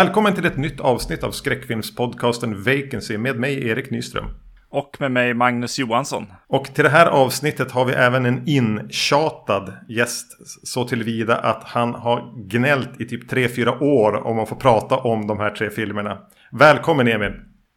Välkommen till ett nytt avsnitt av skräckfilmspodcasten Vacancy med mig Erik Nyström. Och med mig Magnus Johansson. Och till det här avsnittet har vi även en intjatad gäst. Så tillvida att han har gnällt i typ 3-4 år om att få prata om de här tre filmerna. Välkommen Emil!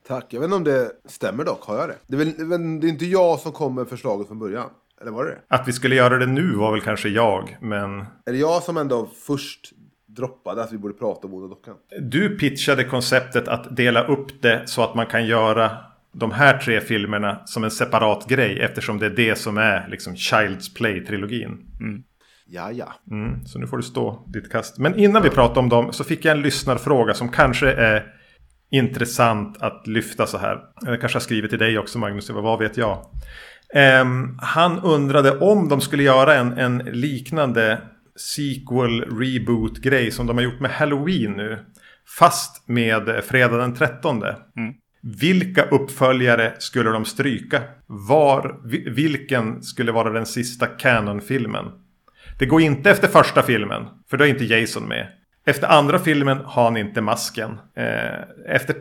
Tack. Jag vet inte om det stämmer dock. Har jag det? Det är, väl, det är inte jag som kom med förslaget från början. Eller var det det? Att vi skulle göra det nu var väl kanske jag, men... Är det jag som ändå först droppade att vi borde prata om Onda Dockan? Du pitchade konceptet att dela upp det så att man kan göra de här tre filmerna som en separat grej eftersom det är det som är liksom Child's Play-trilogin. Mm. Ja, ja. Mm, så nu får du stå ditt kast. Men innan vi pratar om dem så fick jag en lyssnarfråga som kanske är intressant att lyfta så här. Jag kanske har skrivit till dig också Magnus, vad vet jag. Um, han undrade om de skulle göra en, en liknande sequel reboot grej som de har gjort med Halloween nu. Fast med fredag den 13. Mm. Vilka uppföljare skulle de stryka? Var, vilken skulle vara den sista Canon-filmen? Det går inte efter första filmen, för då är inte Jason med. Efter andra filmen har han inte masken. Eh, efter,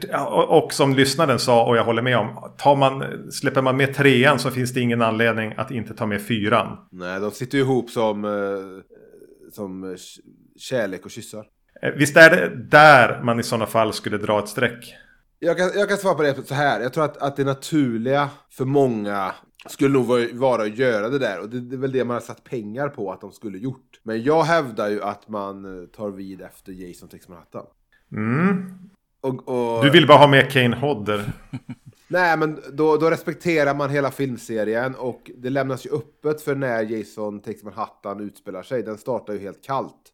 och som lyssnaren sa, och jag håller med om, tar man, släpper man med trean så finns det ingen anledning att inte ta med fyran. Nej, de sitter ju ihop som, eh, som kärlek och kyssar. Eh, visst är det där man i sådana fall skulle dra ett streck? Jag kan, jag kan svara på det så här. Jag tror att, att det naturliga för många skulle nog vara att göra det där. Och det, det, är väl det man har satt pengar på att de skulle gjort. Men jag hävdar ju att man eh, tar vid efter Jason Takes Manhattan. Mm. Och, och... Du vill bara ha med Kane Hodder. Nej, men då, då, respekterar man hela filmserien och det lämnas ju öppet för när Jason Takes Manhattan utspelar sig. Den startar ju helt kallt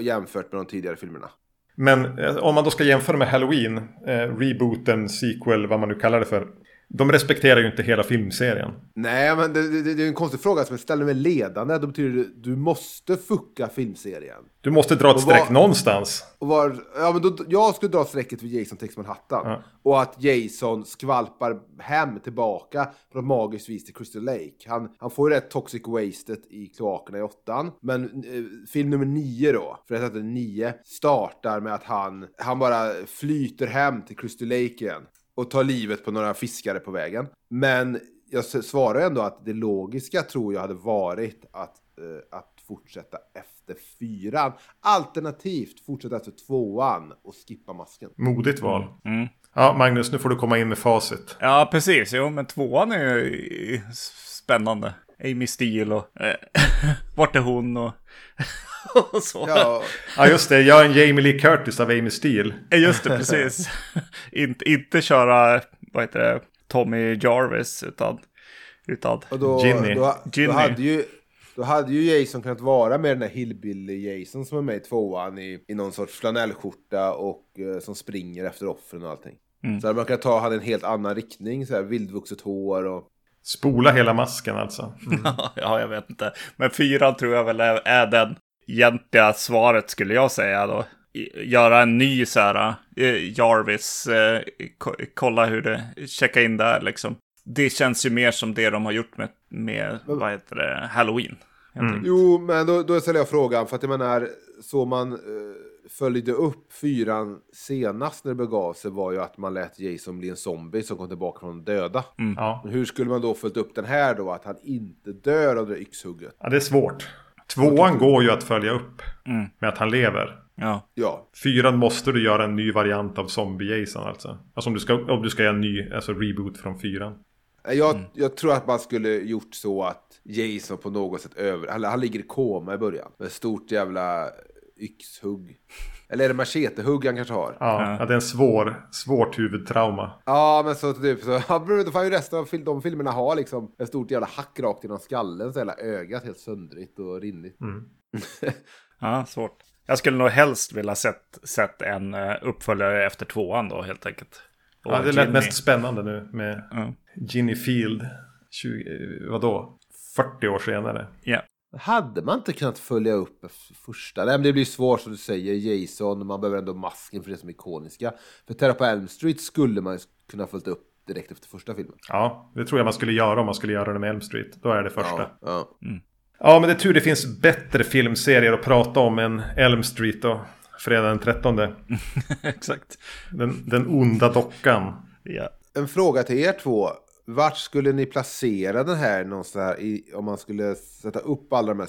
jämfört med de tidigare filmerna. Men eh, om man då ska jämföra med Halloween, eh, rebooten, sequel, vad man nu kallar det för. De respekterar ju inte hela filmserien. Nej, men det, det, det är en konstig fråga som jag ställer mig ledande. Då betyder det du måste fucka filmserien. Du måste dra ett streck var, någonstans. Och var, ja, men då, jag skulle dra strecket för Jason Takes Manhattan. Ja. Och att Jason skvalpar hem tillbaka på något magiskt vis till Crystal Lake. Han, han får ju rätt toxic wasted i kloakerna i åttan. Men eh, film nummer nio då, för jag att nio, startar med att han, han bara flyter hem till Crystal Lake igen och tar livet på några fiskare på vägen. Men jag svarar ändå att det logiska tror jag hade varit att, eh, att fortsätta efter fyran. Alternativt fortsätta efter tvåan och skippa masken. Modigt val. Mm. Ja, Magnus, nu får du komma in med facit. Ja, precis. Jo, men tvåan är ju spännande. Amy Steele och äh, vart är hon och, och så. Ja. ja, just det. Jag är en Jamie Lee Curtis av Amy Steele. Just det, precis. inte, inte köra, vad heter det, Tommy Jarvis, utan, utan och då, Ginny. Då, Ginny. Då hade ju då hade ju Jason kunnat vara med den här Hillbilly-Jason som är med i tvåan i, i någon sorts flanellskjorta och uh, som springer efter offren och allting. Mm. Så hade man kunnat ta han en helt annan riktning, så här vildvuxet hår och... Spola hela masken alltså. Mm. ja, jag vet inte. Men fyran tror jag väl är, är den egentliga svaret skulle jag säga då. Göra en ny så här, uh, Jarvis, uh, kolla hur det, checka in där liksom. Det känns ju mer som det de har gjort med, med vad heter det, Halloween. Mm. Jo, men då, då ställer jag frågan, för att jag menar, så man eh, följde upp fyran senast när det begav sig var ju att man lät Jason bli en zombie som kom tillbaka från de döda. Mm. Ja. Hur skulle man då följt upp den här då, att han inte dör av det yxhugget? Ja, det är svårt. Tvåan går ju att följa upp mm. med att han lever. Ja. ja. Fyran måste du göra en ny variant av Zombie-Jason alltså. Alltså om du ska, om du ska göra en ny alltså reboot från fyran. Jag, mm. jag, tror att man skulle gjort så att Jason på något sätt över... Han, han ligger i koma i början. Med stort jävla yxhugg. Eller är det machetehugg han kanske har? Ja, ja. det är en svår, svårt huvudtrauma. Ja, men så typ så. Då får ju resten av de filmerna ha liksom ett stort jävla hack rakt genom skallen. Så hela ögat helt söndrigt och rinnigt. Mm. ja, svårt. Jag skulle nog helst vilja sett, sett en eh, uppföljare efter tvåan då helt enkelt. Och ja, det lät mest spännande nu med mm. Ginny Field. 20, vadå? 40 år senare. Ja. Hade man inte kunnat följa upp första? Nej, men det blir svårt som du säger. Jason, man behöver ändå masken för det som är ikoniska. För Terra på Elm Street skulle man kunna följt upp direkt efter första filmen. Ja, det tror jag man skulle göra om man skulle göra det med Elm Street. Då är det första. Ja, ja. Mm. ja men det är tur det finns bättre filmserier att prata om än Elm Street då. fredag den 13. Exakt. Den, den onda dockan. Ja. En fråga till er två. Vart skulle ni placera den här någonstans i, om man skulle sätta upp alla de här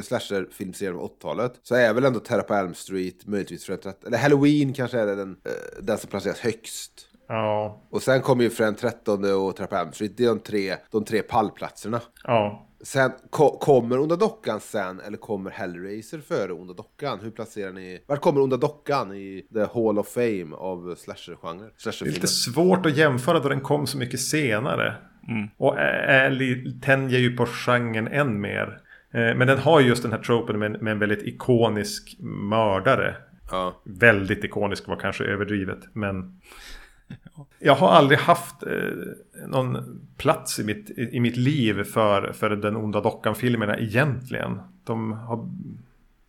slasher-filmserierna på 80-talet? Så är väl ändå Terra på Elm Street, möjligtvis Fred 13, eller Halloween kanske är den, eh, den som placeras högst. Ja, Och sen kommer ju Fred 13 och Terra på Elm Street, det är de tre, de tre pallplatserna. ja. Sen ko kommer Onda Dockan sen eller kommer Hellraiser före Onda Dockan? Hur placerar ni? Vart kommer Onda Dockan i The Hall of Fame av slasher-genre? Det är Slasher lite svårt att jämföra då den kom så mycket senare. Och är, tänjer ju på genren än mer. Men den har ju just den här tropen med, en- med en väldigt ikonisk mördare. Ja. Väldigt ikonisk var kanske överdrivet. Men jag har aldrig haft eh, någon plats i mitt, i, i mitt liv för, för den onda dockan-filmerna egentligen. De har,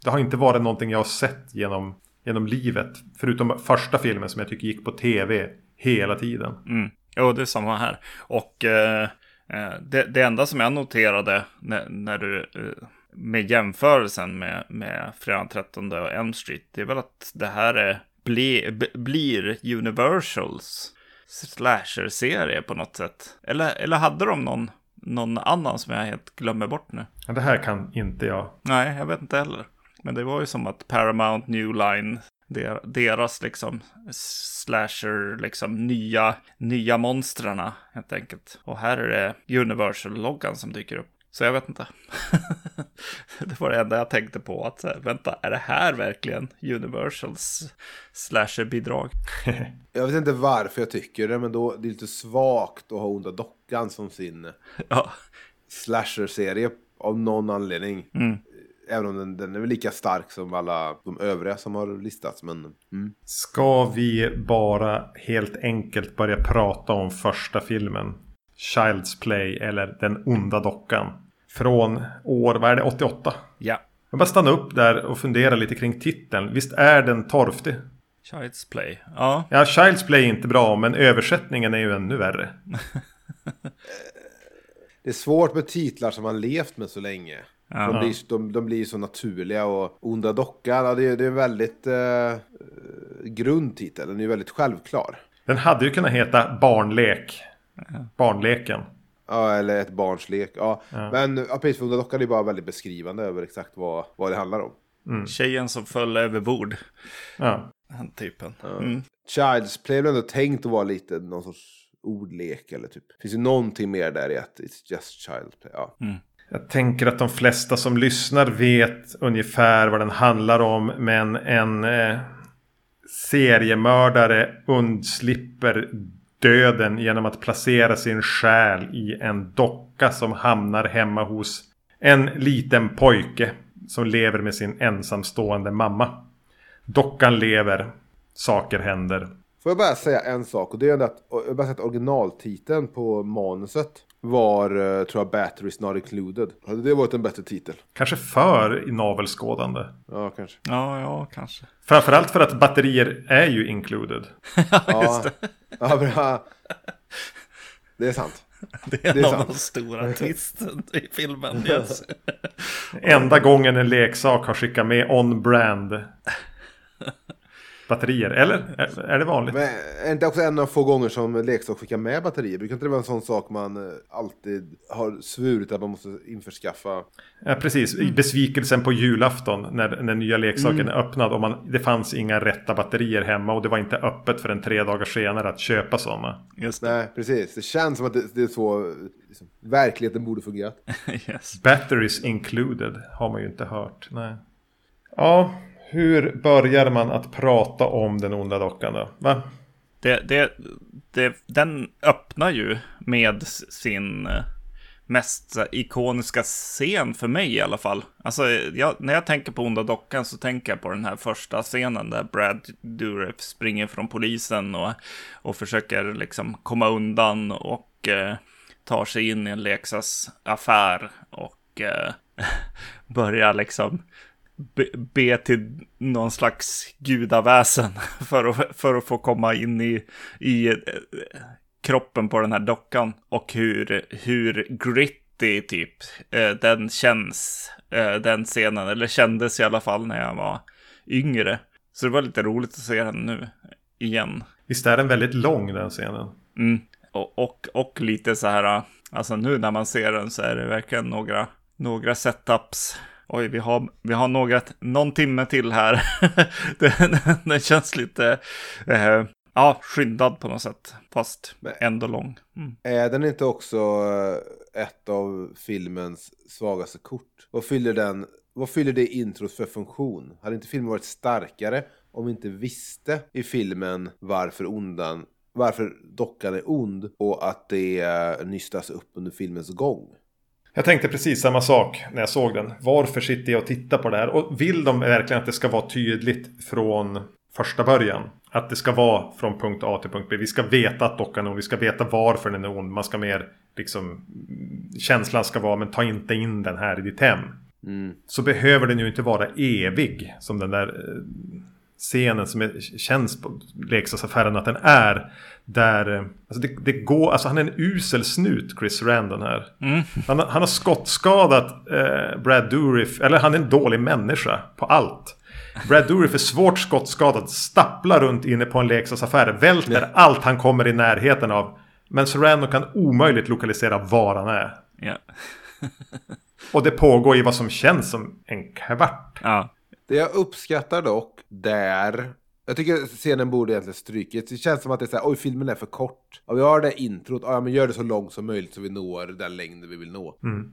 det har inte varit någonting jag har sett genom, genom livet. Förutom första filmen som jag tycker gick på tv hela tiden. Mm. Jo, det är samma här. Och eh, eh, det, det enda som jag noterade när, när du, eh, med jämförelsen med, med Fredag 13 och Elm Street, det är väl att det här är, bli, b, blir Universals slasher-serie på något sätt. Eller, eller hade de någon, någon annan som jag helt glömmer bort nu? Ja, det här kan inte jag. Nej, jag vet inte heller. Men det var ju som att Paramount New Line, der, deras liksom slasher, liksom nya, nya monstrarna helt enkelt. Och här är det Universal-loggan som dyker upp. Så jag vet inte. det var det enda jag tänkte på. Att vänta, är det här verkligen Universals slasher-bidrag? Jag vet inte varför jag tycker det, men då det är lite svagt att ha Onda Dockan som sin ja, slasher-serie av någon anledning. Mm. Även om den, den är väl lika stark som alla de övriga som har listats. Men, mm. Ska vi bara helt enkelt börja prata om första filmen? Child's Play eller Den onda dockan. Från år, vad är det, 88? ja. Jag bara stanna upp där och fundera lite kring titeln. Visst är den torftig? Child's Play. Ja, Ja, Child's Play är inte bra, men översättningen är ju ännu värre. Det är svårt med titlar som man levt med så länge. Ja. De, blir, de, de blir så naturliga och Onda Dockan, ja, det, är- det är en väldigt eh, grundtitel. Den är ju väldigt självklar. Den hade ju kunnat heta Barnlek. Barnleken. Ja, eller ett barns lek. Ja. Men ja, för Onda Dockan är bara väldigt beskrivande över exakt vad, vad det handlar om. tjejen som föll över bord. Ja. Den typen. Mm. Child's Play är väl ändå tänkt att vara lite någon sorts ordlek eller typ. Finns ju någonting mer där i att it's just Child's Play. Ja. Jag tänker att de flesta som lyssnar vet ungefär vad den handlar om. Men en eh, seriemördare undslipper döden genom att placera sin själ i en docka som hamnar hemma hos en liten pojke som lever med sin ensamstående mamma. Dockan lever, saker händer. Får jag bara säga en sak och det är att jag har bara sett originaltiteln på manuset var, eh, tror jag, Batteries Not Included. Hade det varit en bättre titel? Kanske för navelskådande. Ja, kanske. Ja, ja, kanske. Framförallt för att batterier är ju included. Ja, ja bra. Det är sant. Det är, Det är en av sant. de stora twisten i filmen. Yes. Enda gången en leksak har skickat med on-brand batterier. Eller? Är, det vanligt? Men är det inte också en av få gånger som leksak skickar med batterier? Brukar inte det vara en sån sak man eh, alltid har svurit att man måste införskaffa? Ja, precis. I besvikelsen på julafton när, när nya leksaken är öppnad och man, det fanns inga rätta batterier hemma och det var inte öppet för en tre dagar senare att köpa sådana. Just det. Nej, precis. Det känns som att det, det är så liksom, verkligheten borde fungera. Yes. Batteries included har man ju inte hört. Nej. Ja, hur börjar man att prata om den onda dockan då? Va? Det, det, det, den öppnar ju med sin eh, mest ikoniska scen för mig i alla fall. Alltså, jag, när jag tänker på Onda Dockan så tänker jag på den här första scenen där Brad Dourif springer från polisen och, och försöker liksom komma undan och eh, tar sig in i en leksaksaffär och eh, börjar liksom be, till någon slags gudaväsen för att, för att få komma in i, i eh, kroppen på den här dockan. Och hur, hur gritty typ eh, den känns, eh, den scenen. Eller kändes i alla fall när jag var yngre. Så det var lite roligt att se den nu igen. Visst är den väldigt lång den scenen? Mm. Och, och, och lite så här, alltså nu när man ser den så är det verkligen några, några setups. Oj, vi har, vi har några, någon timme till här. den, den känns lite, eh, ja, skyndad på något sätt. Fast ändå lång. Mm. Är den inte också eh, ett av filmens svagaste kort? Vad fyller den vad fyller det introt för funktion? Hade inte filmen varit starkare om vi inte visste i filmen varför ondan varför dockan är ond och att det eh, nystas upp under filmens gång. Jag tänkte precis samma sak när jag såg den. Varför sitter jag och tittar på det här? Och vill de verkligen att det ska vara tydligt från första början? Att det ska vara från punkt A till punkt B. Vi ska veta att dockan är ond. Vi ska veta varför den är ond. Man ska mer liksom... Känslan ska vara, men ta inte in den här i ditt hem. Mm. Så behöver den ju inte vara evig. Som den där eh, scenen som är, känns på leksaksaffären att den är. Där, eh, alltså det, det, går, alltså han är en usel snut Chris Randon här. Mm. Han, han, har skottskadat eh, Brad Dourif, eller han är en dålig människa på allt. Brad Dourif är svårt skottskadad, stapplar runt inne på en leksaksaffär, välter yeah. allt han kommer i närheten av. Men Sarandon kan omöjligt lokalisera var han är. Yeah. Och det pågår i vad som känns som en kvart. Ja. Det jag uppskattar dock där jag tycker scenen borde egentligen strykits. Det känns som att det är så här, oj filmen är för kort. Ja, vi har det introt, ja men gör det så långt som möjligt så vi når den längden vi vill nå. Mm.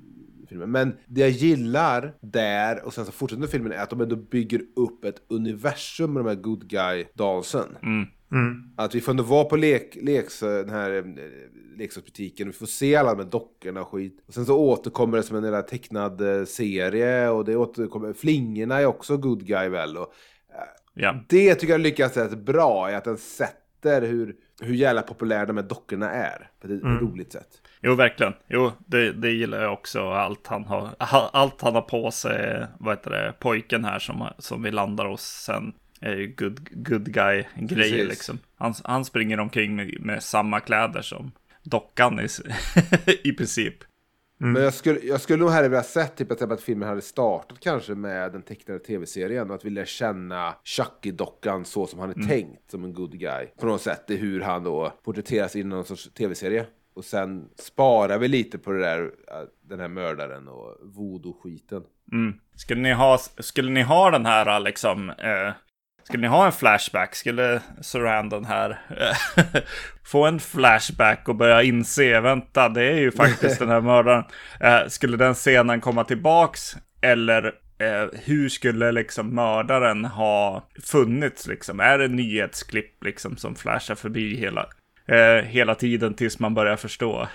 Men det jag gillar där, och sen så fortsätter filmen, är att de ändå bygger upp ett universum med de här good guy-dalsen. Mm. Mm. Att vi får ändå vara på lek, leks, den här eh, leksaksbutiken. Vi får se alla de här dockorna och skit. Och sen så återkommer det som en jävla tecknad eh, serie. Och det återkommer, flingorna är också good guy väl. Och, ja. Det tycker jag lyckas rätt bra i att den sätter hur, hur jävla populära de här dockorna är. På ett mm. roligt sätt. Jo, verkligen. Jo, det, det gillar jag också. Allt han har, allt han har på sig, vad heter det, pojken här som, som vi landar hos sen är ju good, good guy-grejer liksom. Han, han springer omkring med, med samma kläder som dockan i, i princip. Mm. Men jag skulle, jag skulle nog hellre vilja sett typ att, att filmen hade startat kanske med den tecknade tv-serien och att vi lär känna Chucky-dockan så som han är mm. tänkt som en good guy. På något sätt, är hur han då porträtteras i någon sorts tv-serie. Och sen sparar vi lite på det där, den här mördaren och voodoo-skiten. Mm. Skulle, ni ha, skulle ni ha den här liksom eh, skulle ni ha en flashback? Skulle Surrandon här få en flashback och börja inse, vänta, det är ju faktiskt den här mördaren. Eh, skulle den scenen komma tillbaks? Eller eh, hur skulle liksom mördaren ha funnits liksom? Är det nyhetsklipp liksom som flashar förbi hela, eh, hela tiden tills man börjar förstå?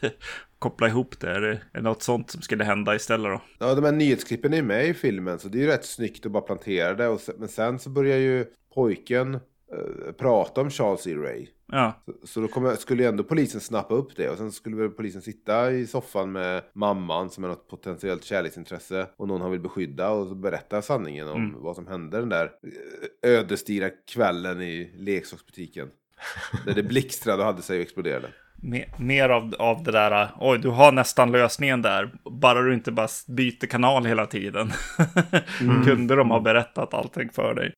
koppla ihop det? Är det något sånt som skulle hända istället då? Ja, de här nyhetsklippen är med i filmen så det är ju rätt snyggt att bara plantera det. Och sen, men sen så börjar ju pojken eh, prata om Charles E. Ray. Ja. Så, så då kommer, skulle ju ändå polisen snappa upp det och sen skulle väl polisen sitta i soffan med mamman som är något potentiellt kärleksintresse och någon han vill beskydda och berätta sanningen om mm. vad som hände den där eh, ödesdigra kvällen i leksaksbutiken. Där det blixtrade och hade sig och exploderade mer av, av det där, oj du har nästan lösningen där, bara du inte bara byter kanal hela tiden. mm. Kunde de ha berättat allting för dig.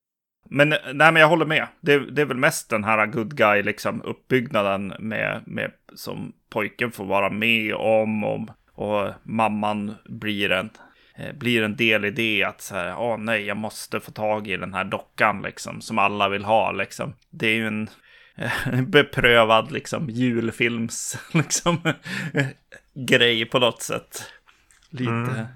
Men, nej, men jag håller med. Det, det är väl mest den här good guy, liksom uppbyggnaden med, med som pojken får vara med om och, och mamman blir en, eh, blir en del i det att så här, åh nej, jag måste få tag i den här dockan liksom, som alla vill ha liksom. Det är ju en, beprövad liksom julfilms liksom grej på något sätt. Lite mm.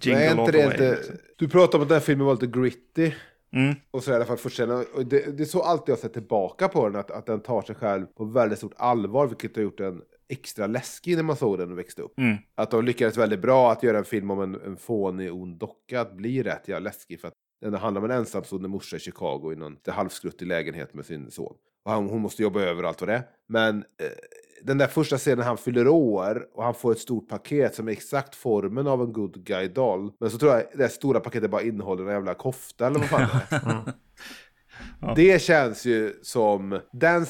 jingle all the way. Liksom. Du pratade om att den här filmen var lite gritty. Mm. Och så i alla fall först och det, det är så alltid jag sett tillbaka på den, att, att den tar sig själv på väldigt stort allvar, vilket har gjort den extra läskig när man såg den och växte upp. Mm. Att de lyckades väldigt bra att göra en film om en, en fånig ond docka, att bli rätt ja, läskig. För att den handlar om en ensamstående morsa i Chicago i någon halvskruttig lägenhet med sin son. Och han, hon måste jobba över allt vad det. Men eh, den där första scenen han fyller år och han får ett stort paket som är exakt formen av en good guy doll. Men så tror jag det stora paketet bara innehåller en jävla kofta eller vad fan det är. mm. ja. Det känns ju som den,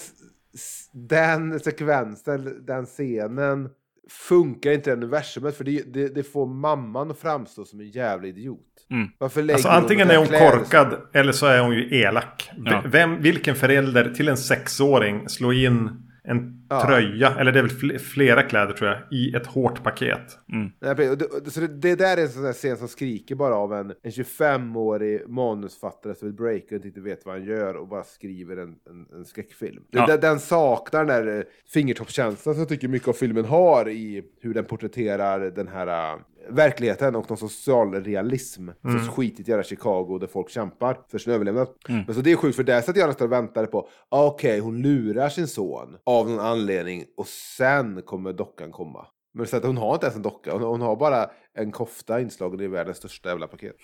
den sekvensen, den scenen funkar inte universumet för det, det, det får mamman att framstå som en jävla idiot. Mm. Varför lägger Alltså antingen är hon korkad eller så är hon ju elak. Ja. Vem, vilken förälder till en sexåring slår in en Ja. tröja, eller det är väl fl- flera kläder tror jag, i ett hårt paket. Det, så det, det där är en sån där scen som skriker bara av en, en 25-årig manusfattare som vill breaka och inte vet vad han gör och bara skriver en, en, en skräckfilm. Ja. Den, den saknar den där eh, fingertoppskänslan som jag tycker mycket av filmen har i hur den porträtterar den här eh, verkligheten och någon social realism. Mm. Så skitigt göra Chicago där folk kämpar för sin överlevnad. Men så det är sjukt för där satt jag nästan och väntade på, ah, okej hon lurar sin son av någon anledning och sen kommer dockan komma. Men så att hon har inte ens en docka, hon, hon har bara en kofta inslagen i världens största jävla paket.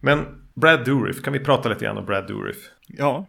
Men Brad Dourif, kan vi prata lite grann om Brad Dourif? Ja,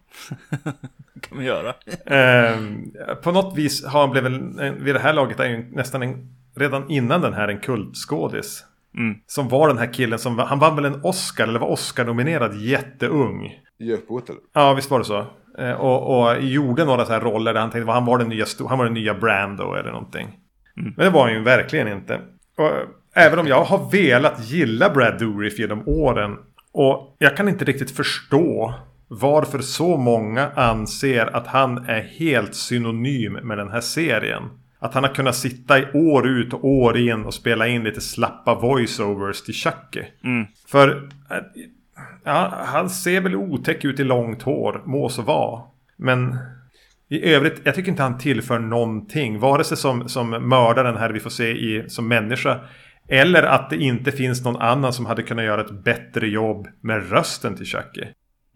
kan vi göra. Ehm, på något vis har han blivit, vid det här laget är ju nästan en, redan innan den här en kultskådis. Mm. Som var den här killen som, han vann väl en Oscar, eller var Oscar-nominerad jätteung. Gökboet eller? Ja, visst var det så. Eh, och, och gjorde några så här roller där han tänkte att han var den nya, han var den nya Brando eller någonting. Men det var han ju verkligen inte. Och, eh, även om jag har velat gilla Brad Dourif genom åren. Och jag kan inte riktigt förstå varför så många anser att han är helt synonym med den här serien. Att han har kunnat sitta i år ut och år in och spela in lite slappa voiceovers till Chucky. För eh, ja, han ser väl otäck ut i långt hår, må så vara. Men i övrigt, jag tycker inte han tillför någonting. Vare sig som, som mördaren här vi får se i, som människa. Eller att det inte finns någon annan som hade kunnat göra ett bättre jobb med rösten till Chucky.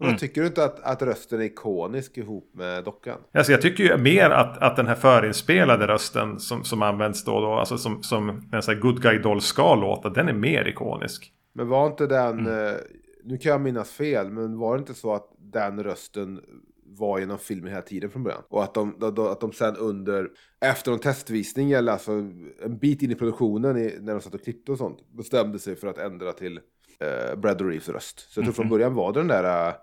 Mm. Tycker du inte att, att rösten är ikonisk ihop med dockan? Alltså jag tycker ju mer att, att den här förinspelade rösten som, som används då, då alltså som, som en sån här Good Guy Doll ska låta, den är mer ikonisk. Men var inte den, eh, nu kan jag minnas fel, men var det inte så att den rösten var genom filmen hela tiden från början? Och att de, då- då- att de sen under, efter en testvisning eller alltså en bit in i produktionen i, när de satt och klippte och sånt, bestämde sig för att ändra till eh, Brad Reeves röst. Så jag tror från början var det den där eh,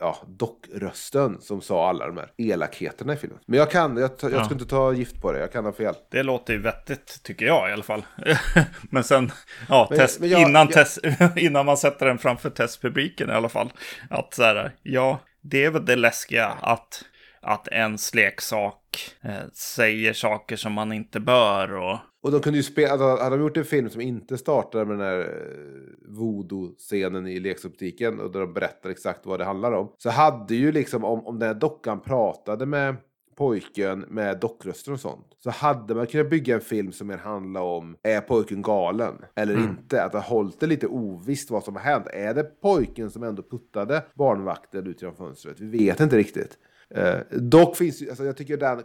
ja, dockrösten som sa alla de här elakheterna i filmen. Men jag kan, jag, jag ska inte ta gift på det, jag kan ha fel. Det låter ju vettigt, tycker jag i alla fall. men sen, ja, Men- test, men jag- innan, jag- test, innan man sätter den framför testpubliken i alla fall. Att så här, ja, det är väl det läskiga att, att ens leksak eh, säger saker som man inte bör och... Och de kunde ju spela, alltså, hade de gjort en film som inte startar med den här eh, voodoo-scenen i leksaksbutiken och där de berättar exakt vad det handlar om. Så hade ju liksom, om, om den här dockan pratade med pojken med dockröster och sånt. Så hade man kunnat bygga en film som mer handlar om, är pojken galen? Eller inte? Att ha hållit det lite ovisst vad som har hänt. Är det pojken som ändå puttade barnvakten ut genom fönstret? Vi vet inte riktigt. Eh, dock finns ju, alltså jag tycker den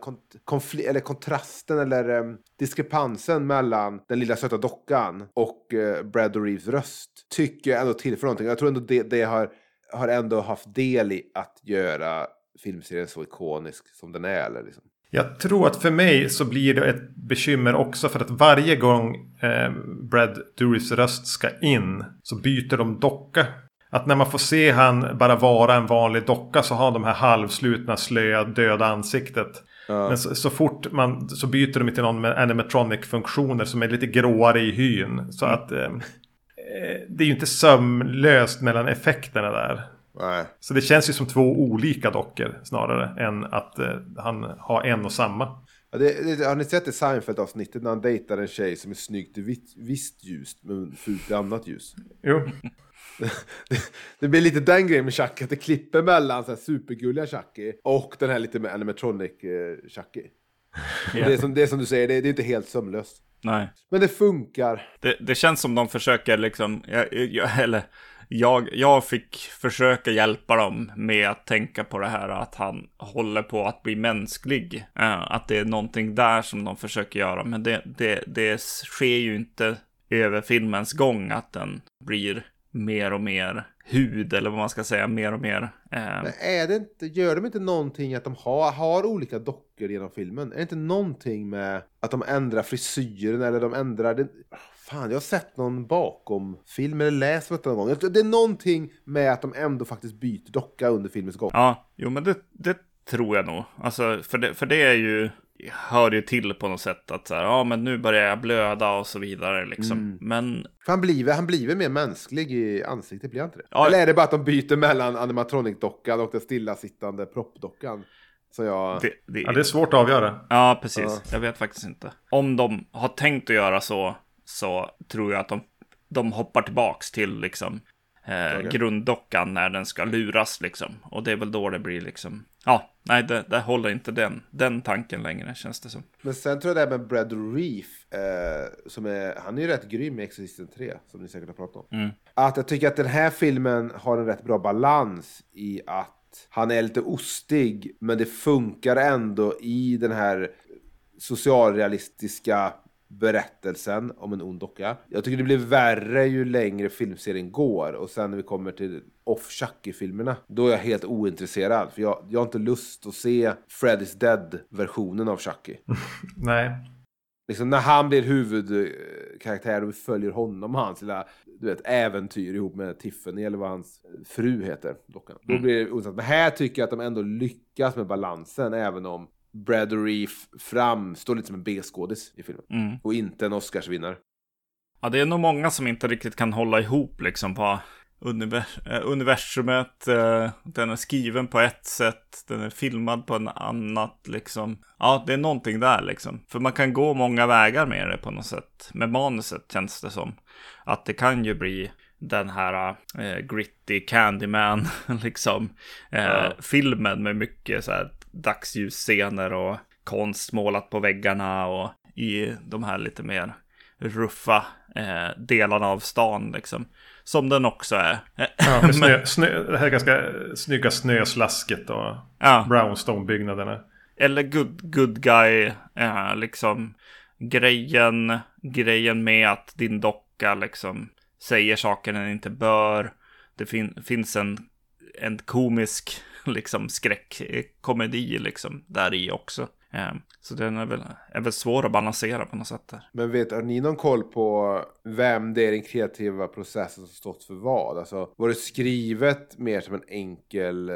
konfl- eller kontrasten eller um, diskrepansen mellan den lilla söta dockan och uh, Brad Reeves röst tycker jag ändå tillför någonting. Jag tror ändå det, det har, har ändå haft del i att göra filmserien så ikonisk som den är. Eller liksom. Jag tror att för mig så blir det ett bekymmer också för att varje gång eh, Brad Dourifs röst ska in så byter de docka. Att när man får se han bara vara en vanlig docka så har de här halvslutna, slöa, döda ansiktet. Men så, så fort man så byter de till någon med animatronic-funktioner som är lite gråare i hyn. Så att eh, eh, det är ju inte sömlöst mellan effekterna där. Nej. Så det känns ju som två olika dockor snarare än att eh, han har en och samma. Ja, det, det, har ni sett det Seinfeld-avsnittet när han dejtar en tjej som är snyggt i vitt, visst ljus men fult i annat ljus? Jo, Det blir lite den grejen med Chucky, att det klipper mellan så här supergulliga Chucky och den här lite med animatronic eh. Och Det, är som, det är som du säger, det, det är inte helt sömlöst. Nej. Men det funkar. Det, det känns som de försöker liksom, jag, jag, eller jag, jag fick försöka hjälpa dem med att tänka på det här att han håller på att bli mänsklig. Eh, att det är någonting där som de försöker göra, men det, det, det sker ju inte över filmens gång att den blir mer och mer hud, eller vad man ska säga, mer och mer. Eh, Men är det inte, gör de inte någonting att de har, har olika dockor genom filmen? Är det inte någonting med att de ändrar frisyren eller de ändrar... Det, fan, jag har sett någon bakom film eller läst om detta någon gång. Det är någonting med att de ändå faktiskt byter docka under filmens gång. Ja, jo men det, det tror jag nog. Alltså, för det, för det är ju, hör ju till på något sätt att så här, ja men nu börjar jag blöda och så vidare liksom. Mm. Men För han blir, han blir väl mer mänsklig i ansiktet, blir han inte det? Ja. Eller är det bara att de byter mellan animatronic-dockan och den stillasittande proppdockan? Så jag... det, det, Ja, det är svårt att avgöra. Ja, precis. Ja. Jag vet faktiskt inte. Om de har tänkt att göra så, så tror jag att de, de hoppar tillbaks till liksom eh, Okej. grunddockan när den ska luras liksom. Och det är väl då det blir liksom, ja, nej, det, det håller inte den, den tanken längre känns det som. Men sen tror jag det här med Brad Reef, eh, som är, han är ju rätt grym i Exorcisten 3, som ni säkert har pratat om. Mm. Att jag tycker att den här filmen har en rätt bra balans i att han är lite ostig, men det funkar ändå i den här socialrealistiska berättelsen om en ond docka. Jag tycker det blir värre ju längre filmserien går och sen när vi kommer till off Chucky-filmerna, då är jag helt ointresserad. För jag, jag har inte lust att se Freddy's Dead-versionen av Chucky. Nej. Liksom när han blir huvudkaraktär och vi följer honom och hans lilla du vet, äventyr ihop med Tiffany eller vad hans fru heter. Dockan. Då blir det ointressant. Men här tycker jag att de ändå lyckas med balansen även om Brad Reef framstår lite som en B-skådis i filmen. Mm. Och inte en Oscarsvinnare. Ja, det är nog många som inte riktigt kan hålla ihop liksom på univers eh, universumet. Eh, den är skriven på ett sätt, den är filmad på en annat liksom. Ja, det är någonting där liksom. För man kan gå många vägar med det på något sätt. Med manuset känns det som. Att det kan ju bli den här eh, gritty Candyman liksom. Eh, Ja. Filmen med mycket så här dagsljusscener och konst målat på väggarna och i de här lite mer ruffa eh, delarna av stan liksom. Som den också är. Ja, med snö, snö, det här ganska snygga snöslasket och ja, brownstone-byggnaderna. eller good, good guy, eh, liksom grejen, grejen med att din docka liksom säger saker den inte bör. Det fin finns en, en komisk liksom skräckkomedi liksom där i också. Eh, så den är väl, är väl svår att balansera på något sätt där. Men vet, har ni någon koll på vem det är i den kreativa processen som stått för vad? Alltså, var det skrivet mer som en enkel,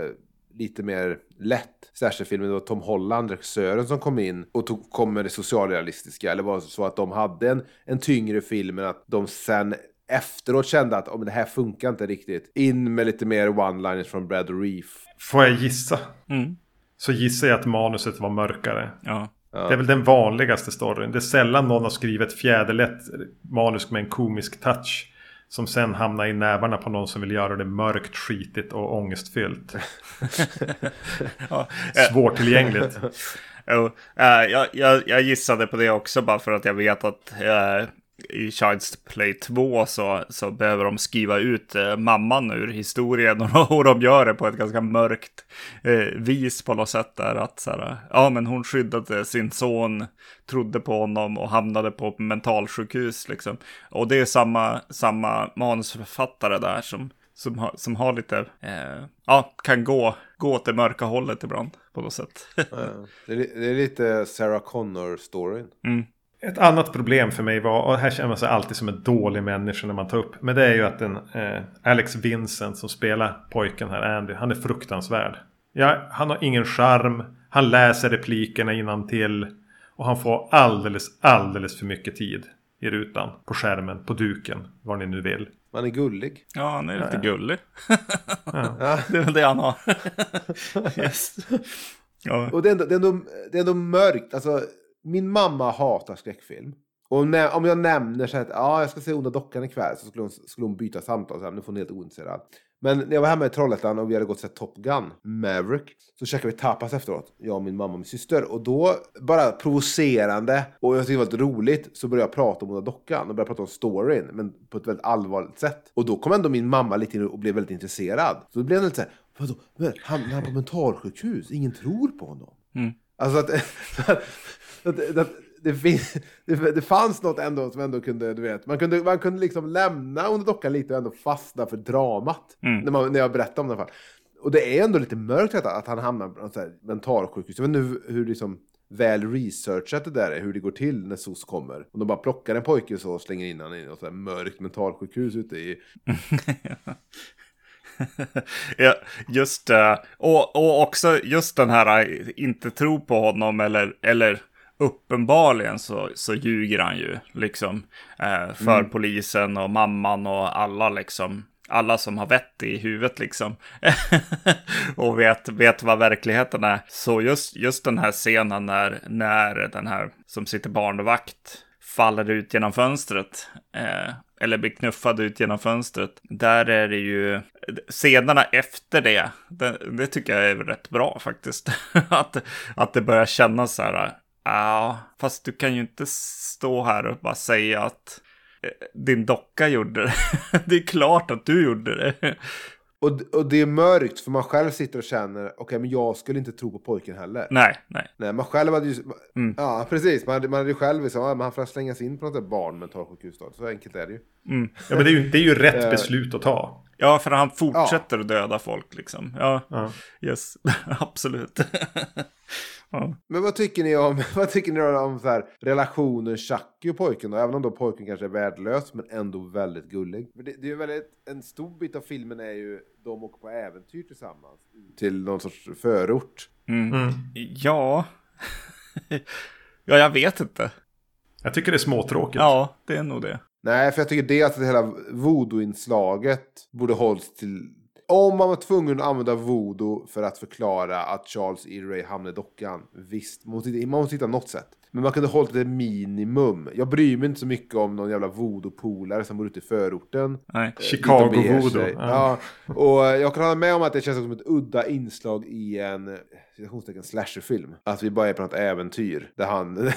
lite mer lätt slasherfilm? Det var Tom Holland, regissören, som kom in och tog, kom med det socialrealistiska? Eller var det så att de hade en, en tyngre film, men att de sen efteråt kände att om det här funkar inte riktigt. In med lite mer one-liners från Brad Reef. Får jag gissa? Mm. Så gissar jag att manuset var mörkare. Ja. Det är väl den vanligaste storyn. Det är sällan någon har skrivit fjäderlätt manus med en komisk touch. Som sen hamnar i nävarna på någon som vill göra det mörkt, skitigt och ångestfyllt. ja. Svårtillgängligt. Jo, eh, jag, jag, jag gissade på det också bara för att jag vet att eh, i Child's Play 2 så, så behöver de skriva ut eh, mamman ur historien och, och de gör det på ett ganska mörkt eh, vis på något sätt där att så här, ja men hon skyddade sin son, trodde på honom och hamnade på mentalsjukhus liksom. Och det är samma, samma manusförfattare där som, som, har, som har lite, eh, ja, kan gå, gå åt det mörka hållet ibland på något sätt. Det, är, det är lite Sarah Connor-storyn. mm. Ett annat problem för mig var, och här känner man sig alltid som en dålig människa när man tar upp. Men det är ju att den eh, Alex Vincent som spelar pojken här, Andy, han är fruktansvärd. Ja, han har ingen charm, han läser replikerna till Och han får alldeles, alldeles för mycket tid i rutan, på skärmen, på duken, vad ni nu vill. Man är gullig. Ja, han är lite Ja. gullig. Ja. Det är väl det han har. yes. Ja. Och det är, ändå, det, är ändå, det är ändå mörkt. Alltså, min mamma hatar skräckfilm. Och om jag nämner så att ja, jag ska se Onda Dockan ikväll så skulle hon, skulle hon byta samtal. Så här, nu får hon helt ointresserad. Men när jag var hemma i Trollhättan och vi hade gått och sett Top Gun, Maverick, så käkade vi tapas efteråt. Jag och min mamma och min syster. Och då, bara provocerande, och jag tyckte det var lite roligt, så började jag prata om Onda Dockan och började prata om storyn, men på ett väldigt allvarligt sätt. Och då kom ändå min mamma lite in och blev väldigt intresserad. Så då blev hon lite så här, vadå, hamnar han på mentalsjukhus? Ingen tror på honom. Mm. Alltså att, att det, fin, det, det fanns något ändå som ändå kunde, du vet, man kunde, man kunde liksom lämna under dockan lite och ändå fastna för dramat. Mm. När, man, när jag berättade om det. fall. Och det är ändå lite mörkt detta, att han hamnar på något så här mentalsjukhus. Jag vet inte hur, hur liksom väl researchat det där är, hur det går till när SOS kommer. Om de bara plockar en pojke så och slänger in honom i något så här mörkt mentalsjukhus ute i... ja, just det. Och, och också just den här eh, inte tro på honom eller, eller uppenbarligen så, så ljuger han ju liksom eh, för mm. polisen och mamman och alla liksom. Alla som har vett i huvudet liksom. och vet, vet vad verkligheten är. Så just, just den här scenen när, när den här som sitter barnvakt faller ut genom fönstret. Eh, eller blir knuffad ut genom fönstret. Där är det ju scenerna efter det. Det, det tycker jag är rätt bra faktiskt. att, att det börjar kännas så här. Ja, fast du kan ju inte stå här och bara säga att eh, din docka gjorde det. det är klart att du gjorde det. Och, och det är mörkt för man själv sitter och känner, okej okay, men jag skulle inte tro på pojken heller. Nej, nej. Nej, man själv hade ju, mm. ja precis, man hade, man hade ju själv liksom, ja, man får slängas in på något där barn mentalsjukhus då. Så enkelt är det ju. Mm. Ja men det är ju, det är ju rätt eh. beslut att ta. Ja, för han fortsätter ja. att döda folk liksom. Ja, ja. yes, absolut. Men vad tycker ni om, vad tycker ni om så här, relationen Chucky och pojken då? Även om då pojken kanske är värdelös men ändå väldigt gullig. Det, det är ju väldigt, en stor bit av filmen är ju de åker på äventyr tillsammans. Till någon sorts förort. Mm. Mm. Ja. ja, jag vet inte. Jag tycker det är småtråkigt. Ja, det är nog det. Nej, för jag tycker det att det hela voodoo-inslaget borde hållas till om man var tvungen att använda voodoo för att förklara att Charles E. Ray hamnade i dockan. Visst, man måste, man måste hitta något sätt. Men man kunde hållit det minimum. Jag bryr mig inte så mycket om någon jävla voodoo-polare som bor ute i förorten. Nej. Eh, Chicago voodoo. Ja. ja. Och jag kan hålla med om att det känns som ett udda inslag i en citationstecken slasherfilm. Att vi bara är på något äventyr där han,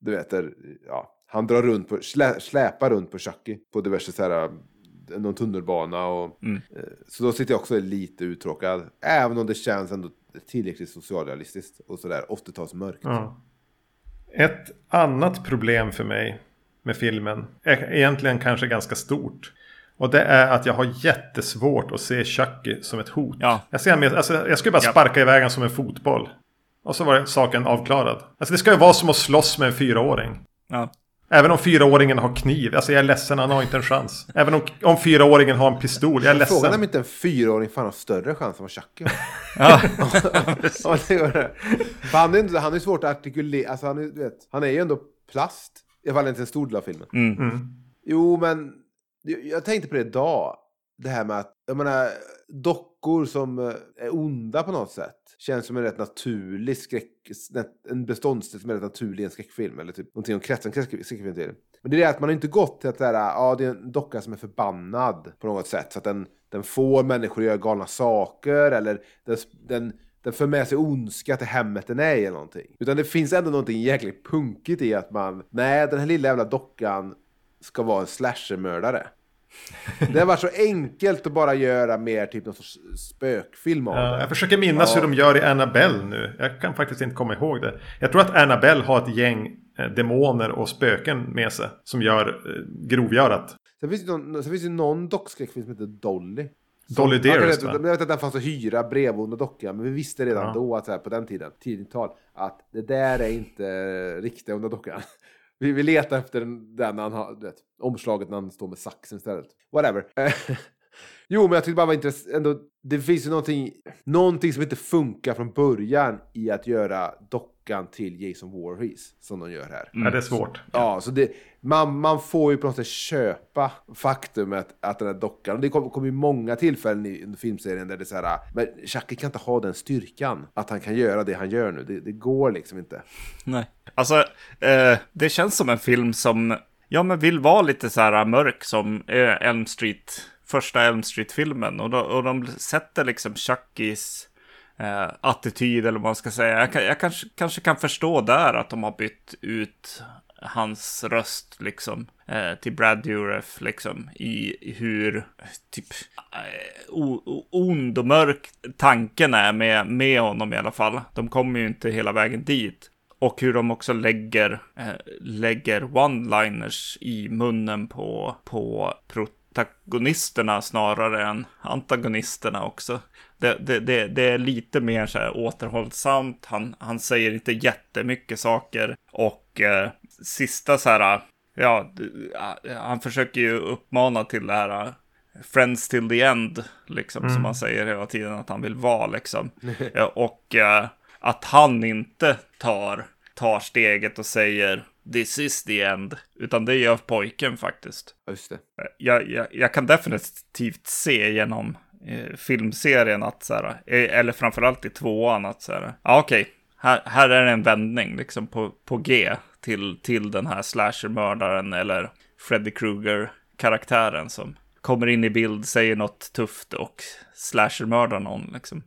du vet, där, ja, han drar runt på, slä, släpar runt på Chucky på diverse så här någon tunnelbana. Och, mm. Eh, så då sitter jag också lite uttråkad. Även om det känns ändå tillräckligt socialrealistiskt och sådär 80-talsmörkt. Ja. Ett annat problem för mig med filmen är egentligen kanske ganska stort. Och det är att jag har jättesvårt att se Chucky som ett hot. Ja. Jag, ser med, alltså, jag skulle bara sparka ja. iväg honom som en fotboll. Och så var saken avklarad. Alltså det ska ju vara som att slåss med en fyraåring. Ja. Även om fyraåringen har kniv. Alltså jag är ledsen, han har inte en chans. Även om, om fyraåringen har en pistol. Jag är ledsen. Frågan är om inte en fyraåring fan har större chans än vad Chucky har. ja. För han är, han är svårt att artikulera. Alltså han, är, vet, han är ju ändå plast. I alla fall inte en stor del av filmen. Mm. Mm. Jo, men jag tänkte på det idag. Det här med att, jag menar, dockor som eh, är onda på något sätt känns som en rätt naturlig skräck, en beståndsdel som är rätt naturlig i en skräckfilm. Eller typ någonting om kretsen skräckfilm till. Men det är det att man har inte gått till att det ah, ja det är en docka som är förbannad på något sätt. Så att den, den får människor att göra galna saker eller den, den, den för med sig ondska till hemmet den är i eller någonting. Utan det finns ändå någonting jäkligt punkigt i att man, nej den här lilla jävla dockan ska vara en slashermördare. Det varit så enkelt att bara göra mer typ någon sorts spökfilm av ja, det. Jag försöker minnas ja. hur de gör i Annabelle nu. Jag kan faktiskt inte komma ihåg det. Jag tror att Annabelle har ett gäng eh, demoner och spöken med sig. Som gör eh, grovgörat. Sen finns det någon, sen finns det någon dockskräckfilm som heter Dolly. Dolly Dearest Jag vet att den fanns att hyra brevbonde docka. Men vi visste redan ja. då att så här, på den tiden, tidigt tal, att det där är inte riktiga onda dockan. Vi, vi letar efter den, den han har, vet, omslaget när han står med saxen istället. Whatever. jo, men jag tyckte bara var intressant. det finns ju någonting, någonting som inte funkar från början i att göra dockan till Jason Voorhees. Som de gör här. Mm. Ja, det är svårt. Ja, så det, man, man får ju på något sätt köpa faktumet att den här dockan, och det kommer kom ju många tillfällen i filmserien där det är så här, men Chucky kan inte ha den styrkan, att han kan göra det han gör nu. Det, det går liksom inte. Nej, alltså eh, det känns som en film som, ja men vill vara lite så här mörk som eh, Elm Street, första Elm Street-filmen. Och, och de sätter liksom Chuckys eh, attityd eller vad man ska säga. Jag, kan, jag kanske, kanske kan förstå där att de har bytt ut hans röst liksom eh, till Brad Dourif liksom i hur typ eh, ond och mörk tanken är med, med honom i alla fall. De kommer ju inte hela vägen dit. Och hur de också lägger, eh, lägger one-liners i munnen på, på protagonisterna snarare än antagonisterna också. Det, det, det, det, är lite mer så här återhållsamt. Han, han säger inte jättemycket saker. Och eh, sista så här, ja, han försöker ju uppmana till det här Friends till the end, liksom, som man säger hela tiden att han vill vara, liksom. Och eh, att han inte tar, tar steget och säger this is the end, utan det gör pojken faktiskt. Just det. Jag, jag, jag kan definitivt se genom eh, filmserien att så här, eh, eller framförallt i tvåan att så här, ja okej, här, här är det en vändning liksom på, på G till, till den här slasher-mördaren eller Freddy Krueger-karaktären som kommer in i bild, säger något tufft och slasher-mördar någon liksom.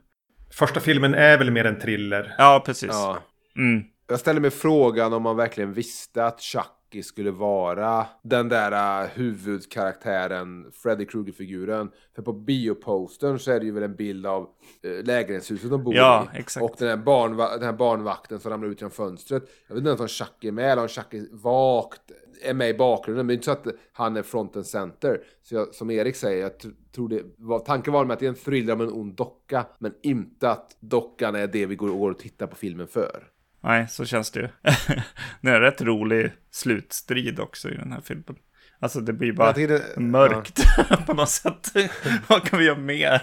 Första filmen är väl mer en thriller. Ja, precis. Ja. Mm. Jag ställer mig frågan om man verkligen visste att Chucky skulle vara den där uh, huvudkaraktären, Freddy Krueger-figuren. För på biopostern så är det ju väl en bild av uh, lägenhetshuset de bor Ja, i. exakt. Och den här, barnva- den här barnvakten som ramlar ut genom fönstret. Jag vet inte om Chucky är med eller om Chucky vagt är med i bakgrunden. Men det är inte så att han är front and center. Så jag, som Erik säger, jag tr- tror det var, tanken var med att det är en thriller om en ond docka. Men inte att dockan är det vi går och tittar på filmen för. Nej, så känns det ju. det är en rätt rolig slutstrid också i den här filmen. Alltså det blir bara det- mörkt på något sätt. Vad kan vi göra mer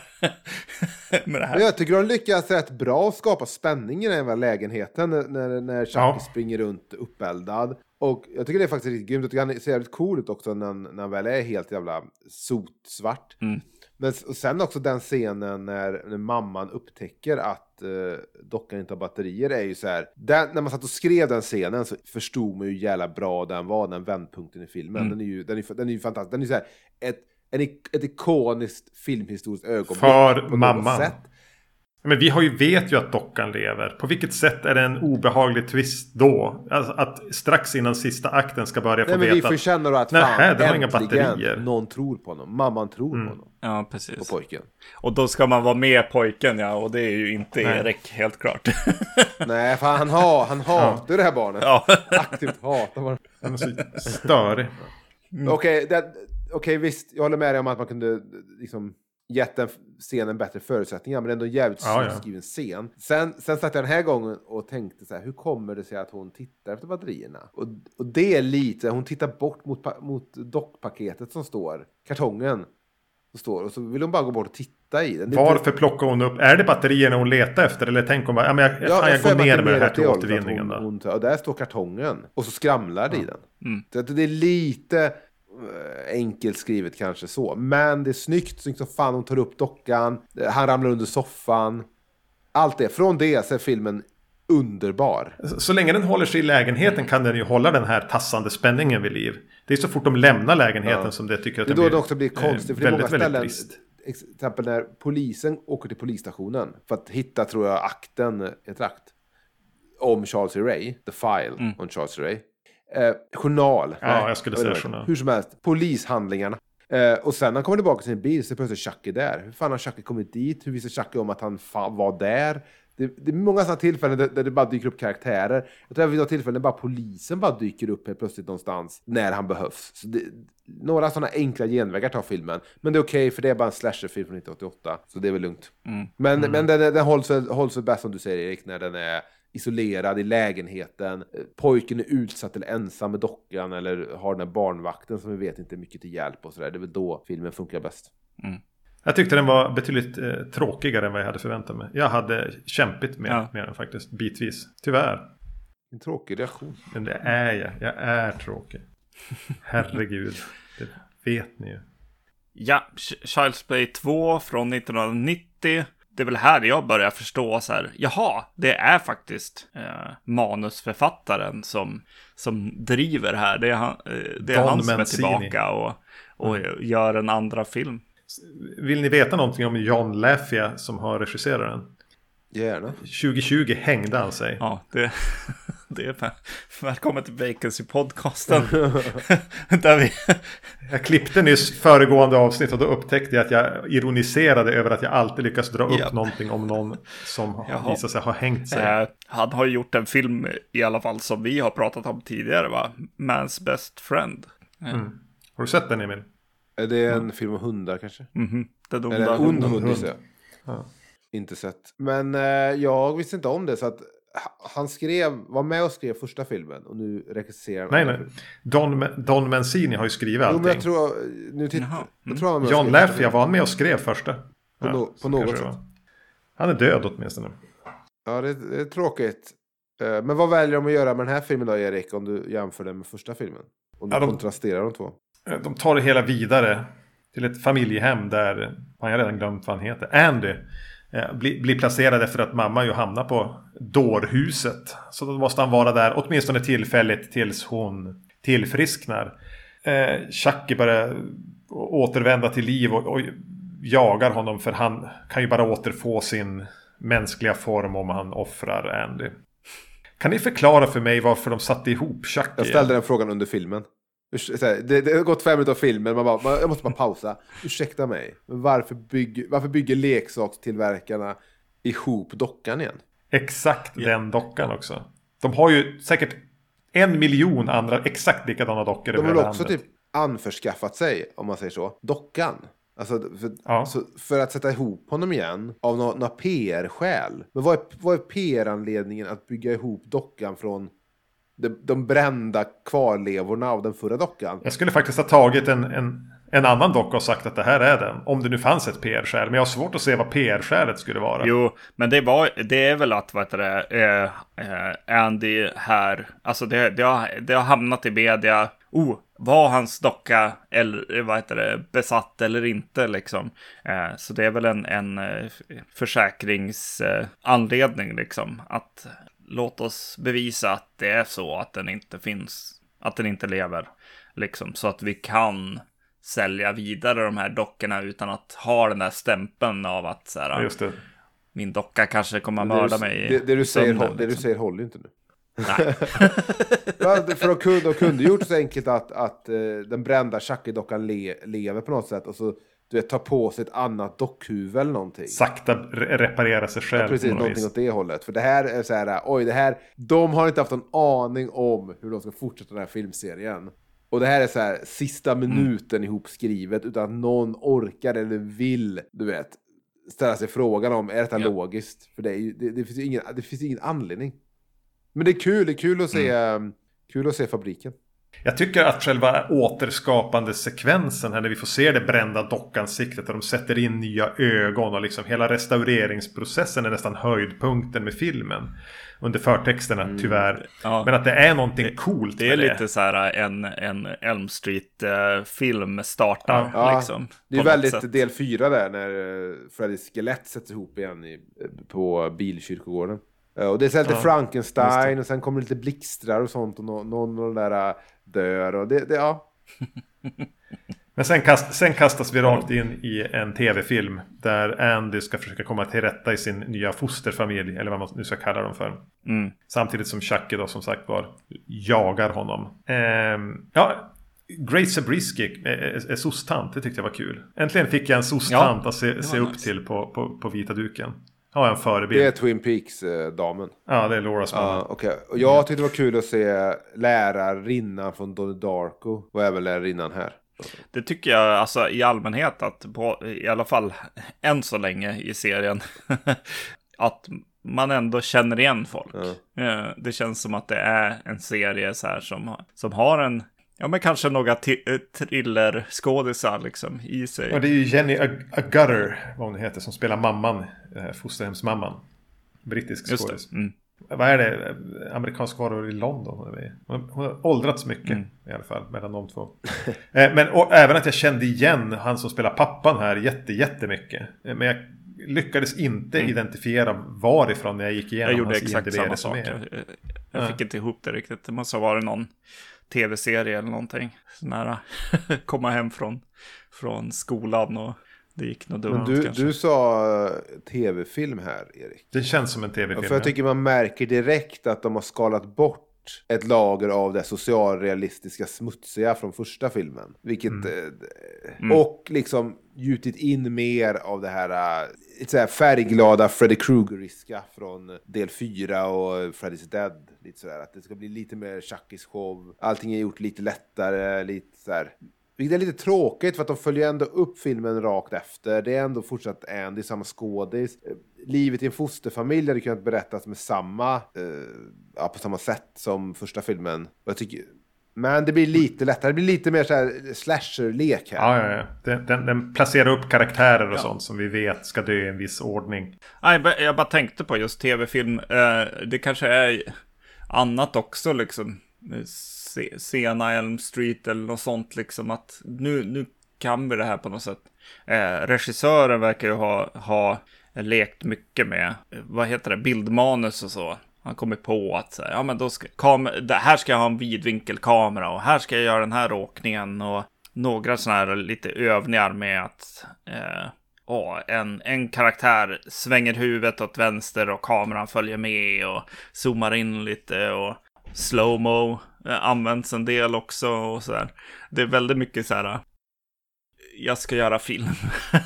med det här? Men jag tycker de lyckas rätt bra att skapa spänning i den här lägenheten när, när, när Chucky Ja. springer runt uppeldad. Och jag tycker det är faktiskt riktigt grymt. Jag tycker han ser jävligt cool ut också när, han- när han väl är helt jävla sotsvart. Mm. Men och sen också den scenen när, när mamman upptäcker att uh, dockan inte har batterier är ju så här. Den, när man satt och skrev den scenen så förstod man ju jävla bra den var, den vändpunkten i filmen. Mm. Den, är ju, den, är, den är fantastisk. Den är ju så här, ett, en, ett ikoniskt filmhistoriskt ögonblick. För mamman. sätt. Men vi har ju, vet ju att dockan lever. På vilket sätt är det en obehaglig twist då? Alltså att strax innan sista akten ska börja få Nej, men vi veta får att känna då att Nej, fan, den har inga batterier. någon tror på honom. Mamman tror Mm. på honom. Ja, På precis. pojken. Och då ska man vara med pojken, ja. Och det är ju inte Nej. Erik, helt klart. Nej, för han, ha, han hatar ju det här barnet. ja. Aktivt hatar barnet. den är så störig. Okej, det- okej, visst. Jag håller med dig om att man kunde liksom gett den scenen bättre förutsättningar. Men ändå en jävligt Ja, ja. skriven scen. Sen, sen satt jag den här gången och tänkte så här. Hur kommer det sig att hon tittar efter batterierna? Och, och det är lite, hon tittar bort mot, mot dockpaketet som står. Kartongen. Som står. Och så vill hon bara gå bort och titta i den. Det Varför plockar hon upp? Är det batterierna hon letar efter? Eller tänker hon bara, ja men jag, fan, jag för går ner med det här till återvinningen hon, då. hon, och där står kartongen. Och så skramlar det i den. Mm. Så att det är lite enkelt skrivet kanske så. Men det är snyggt, snyggt som fan. Hon tar upp dockan. Eh, Han ramlar under soffan. Allt det. Från det så är filmen underbar. Så, så länge den håller sig i lägenheten kan den ju hålla den här tassande spänningen vid liv. Det är så fort de lämnar lägenheten Ja. som det tycker att Det den då blir, det också blir konstigt. eh, För det är många väldigt, väldigt ställen. trist. Till exempel när polisen åker till polisstationen. För att hitta, tror jag, akten, ett akt. Om Charles E. Ray. The file on Charles E. Ray. Eh, journal. Ja, jag skulle säga journal. Hur som helst. Polishandlingarna. Eh, och sen när han kommer tillbaka till sin bil så är plötsligt Chucky där. Hur fan har Chucky kommit dit? Hur visste Chucky om att han var där? Det, det är många sådana tillfällen där, där det bara dyker upp karaktärer. Jag tror att vid något tillfälle där bara polisen bara dyker upp helt plötsligt någonstans när han behövs. Så det, några sådana enkla genvägar tar filmen. Men det är okej för det är bara en slasherfilm från 1988. Så det är väl lugnt. Men, men den, den hålls, hålls väl bäst som du säger Erik, när den är isolerad i lägenheten. Eh, Pojken är utsatt eller ensam med dockan eller har den här barnvakten som vi vet inte är mycket till hjälp och sådär. Det är väl då filmen funkar bäst. Jag tyckte den var betydligt eh, tråkigare än vad jag hade förväntat mig. Jag hade kämpigt med, Ja. med den faktiskt, bitvis. Tyvärr. En tråkig reaktion. Men det är jag. Jag är tråkig. Herregud. Det vet ni ju. Ja, Ch- Child's Play 2 från 1990. Det är väl här jag börjar förstå så här, jaha, det är faktiskt eh, manusförfattaren som, som driver här. Det är han, eh, det är Don han som är Mancini. tillbaka och, och gör en andra film. Vill ni veta någonting om John Lafia som har regisserat den? Gärna. 2020 hängde han sig. Ja, det, det är väl- välkommen till Vacancy-podcasten. där vi, Jag klippte nyss föregående avsnitt och då upptäckte jag att jag ironiserade över att jag alltid lyckas dra upp Ja. någonting om någon som Jaha. visar sig ha hängt sig. eh, han har ju gjort en film i alla fall som vi har pratat om tidigare, va? Man's Best Friend. Har du sett den Emil? Är det en film om hundar kanske? Mhm, Den Eller onda en ond hund. Ja. Inte sett. Men eh, jag visste inte om det så att han skrev, var med och skrev första filmen och nu regisserar han. Nej, nej. Don, Don Mancini har ju skrivit Jo, allting. men jag tror, nu titt, Jaha. jag tror han var med och John Laffia var han med och skrev första? På no- på så något sätt. Han är död åtminstone. Ja, det, det är tråkigt. Eh, Men vad väljer de att göra med den här filmen då, Erik? Om du jämför den med första filmen? Om du Ja, de- kontrasterar de två. Eh, De tar det hela vidare till ett familjehem där, man har redan glömt vad han heter, Andy. Eh, Blir, placerad efter att mamma ju hamnar på dårhuset. Så då måste han vara där åtminstone tillfälligt tills hon tillfrisknar. Eh, Chucky börjar återvända till liv och, och jagar honom för han kan ju bara återfå sin mänskliga form om han offrar Andy. Kan ni förklara för mig varför de satte ihop Chucky? Jag ställde den frågan under filmen. Här, Det, det har gått fem minuter av filmen, man bara, jag måste bara pausa. Ursäkta mig, varför, bygg, varför bygger leksakstillverkarna ihop dockan igen? Exakt den dockan också. De har ju säkert en miljon andra exakt likadana dockor De har också landet. typ anförskaffat sig, om man säger så, dockan. Alltså, för, Ja. så, för att sätta ihop honom igen av några nå PR-skäl. Men vad är, vad är PR-anledningen att bygga ihop dockan från de, de brända kvarlevorna av den förra dockan? Jag skulle faktiskt ha tagit en, en, en annan docka och sagt att det här är den. Om det nu fanns ett PR-skäl. Men jag har svårt att se vad PR-skälet skulle vara. Jo, men det, var, det är väl att vad heter det, eh, eh, Andy här, alltså det, det, har, det har hamnat i media. Oh, var hans docka eller vad heter det, besatt eller inte liksom. Eh, så det är väl en, en eh, försäkringsanledning eh, liksom. Att låt oss bevisa att det är så att den inte finns, att den inte lever. Liksom, så att vi kan sälja vidare de här dockorna utan att ha den där stämpeln av att så här, Ja, Just det. min docka kanske kommer att mörda mig. Det, det, du säger, sönder, det du liksom. säger håller ju inte nu. Nej. Det- för de kunde, de kunde gjort så enkelt att, att eh, den brända Chucky-dockan le, lever på något sätt och så du vet, ta på sig ett annat dockhuvud eller någonting. Sakta re- reparera sig själv. Ja, precis, på något någonting vis. åt det hållet. För det här är så här, oj, det här, de har inte haft en aning om hur de ska fortsätta den här filmserien. Och det här är så här, sista minuten ihopskrivet utan att någon orkar eller vill, du vet, ställa sig frågan om, är detta Ja. logiskt? För det, är ju, det, det, finns ju ingen, det finns ingen anledning. Men det är kul, det är kul att se, Mm. kul att se fabriken. Jag tycker att själva återskapande sekvensen här när vi får se det brända dockansiktet och de sätter in nya ögon och liksom hela restaureringsprocessen är nästan höjdpunkten med filmen. Under förtexterna tyvärr. Ja. Men att det är någonting coolt Det är med lite så här en, en Elm Street-film startar. Ja, liksom, Det är väldigt sätt. del fyra där när uh, Freddys skelett sätts ihop igen i, eh, på bilkyrkogården. Eh, och det är lite Ja, Frankenstein och sen kommer det lite blixtrar och sånt och nå- någon av de där eh, dör och det, det ja. Men sen, kast, sen kastas vi rakt in i en tv-film. Där Andy ska försöka komma till rätta i sin nya fosterfamilj. Eller vad man nu ska kalla dem för. Mm. Samtidigt som Chucky då som sagt var jagar honom. Ehm, ja, Grace Zabriskie är, är, är sostant. Det tyckte jag var kul. Äntligen fick jag en sostant Ja, att se, se upp nice. till på, på, på vita duken. Har jag en förebild. Det är Twin Peaks-damen. Ja, det är Lauras mamma. Ja, okej. Och jag tyckte det var kul att se lärarinnan från Donnie Darko och även lärarinnan här. Det tycker jag alltså i allmänhet att på, i alla fall än så länge i serien. att man ändå känner igen folk. Ja. Eh, Det känns som att det är en serie så här som, som har en, ja men kanske några eh, thrillerskådisar liksom i sig. Och det är ju Jenny Ag- Agutter, vad hon heter, som spelar mamman. eh, Fosterhemsmamman. Brittisk skådis. Mm. Vad är det? Amerikansk varor i London. hon är. Hon hon har åldrats mycket Mm. i alla fall mellan de två. Eh, Men och, även att jag kände igen han som spelar pappan här jätte, jättemycket. Eh, Men jag lyckades inte identifiera varifrån när jag gick igenom Mm. Jag gjorde exakt samma sak. IMDb-resumé. Jag, jag fick inte ihop det riktigt. Det måste ha varit någon tv-serie eller någonting. Sån här komma hem från, från skolan och det gick nog dumt Men du, kanske. du sa eh, tv-film här, Erik. Det känns som en tv-film. För jag tycker man märker direkt att de har skalat bort ett lager av det socialrealistiska smutsiga från första filmen. Vilket... eh, Och liksom gjutit in mer av det här, äh, så här färgglada Freddy Kruegeriska från del 4 och Freddy's Dead. Lite sådär, att det ska bli lite mer Chuckys show. Allting är gjort lite lättare, lite så här. Vilket är lite tråkigt för att de följer ändå upp filmen rakt efter. Det är ändå fortsatt Andy, samma skådis. Eh, livet i en fosterfamilj hade kunnat berättas med samma, eh, ja, på samma sätt som första filmen. Jag tycker, men det blir lite lättare, det blir lite mer så här slasher-lek här. Ja, ja, ja. Den, den, den placerar upp karaktärer och ja. sånt som vi vet ska dö i en viss ordning. jag bara tänkte på just tv-film. Eh, det kanske är annat också liksom. Sena Elm Street eller något sånt liksom. Att nu, nu kan vi det här på något sätt. Eh, regissören verkar ju ha, ha lekt mycket med, vad heter det, bildmanus och så. Han kommer på att så här, ja, men då ska, kam här ska jag ha en vidvinkelkamera och här ska jag göra den här åkningen och några sådana här lite övningar med att eh, åh, en, en karaktär svänger huvudet åt vänster och kameran följer med och zoomar in lite och slowmo eh, används en del också och så här. Det är väldigt mycket så här. Eh, jag ska göra film.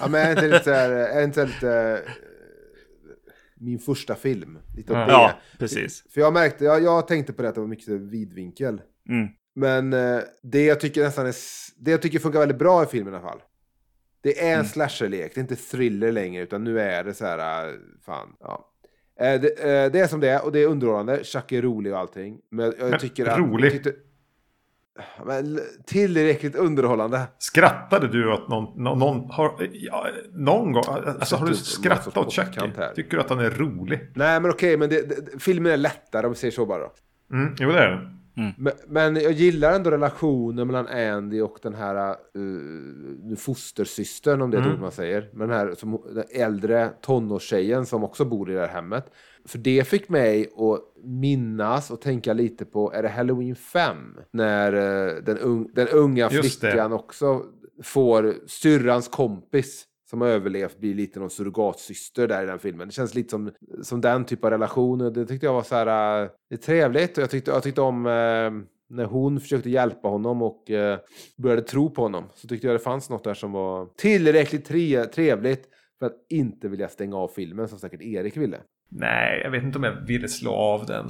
ja, men är inte lite, är inte lite min första film. Lite ja. ja, precis. För jag märkte, jag, jag tänkte på det att det var mycket vidvinkel. Mm. Men eh, det jag tycker nästan är, det jag tycker funkar väldigt bra i filmen i alla fall. Det är en mm. slasherlek, det är inte thriller längre, utan nu är det så här, eh, fan, ja. Eh, det, det, är som det är och det är underhållande. Chuck är rolig och allting. Men jag tycker att... Rolig? Tyckte, men tillräckligt underhållande. Skrattade du åt någon, någon, någon, har, ja, någon gång? Alltså, har du skrattat åt Chucky? Tycker du att han är rolig? Nej, men okej, men det, det, filmen är lättare om vi säger så bara. Mm, jo, det är den. Mm. Men, men, jag gillar ändå relationen mellan Andy och den här uh, fostersystern, om det är mm. ett ord man säger. Men den här som, den äldre tonårstjejen som också bor i det här hemmet. För det fick mig att minnas och tänka lite på, är det Halloween 5? När uh, den, un, den unga flickan också får syrrans kompis som har överlevt blir lite någon surrogatsyster där i den filmen. Det känns lite som, som den typ av relation. Det tyckte jag var så här, äh, det är trevligt och jag tyckte, jag tyckte om äh, när hon försökte hjälpa honom och uh, började tro på honom. Så tyckte jag det fanns något där som var tillräckligt tre, trevligt för att inte vilja stänga av filmen som säkert Erik ville. Nej, jag vet inte om jag ville slå av den.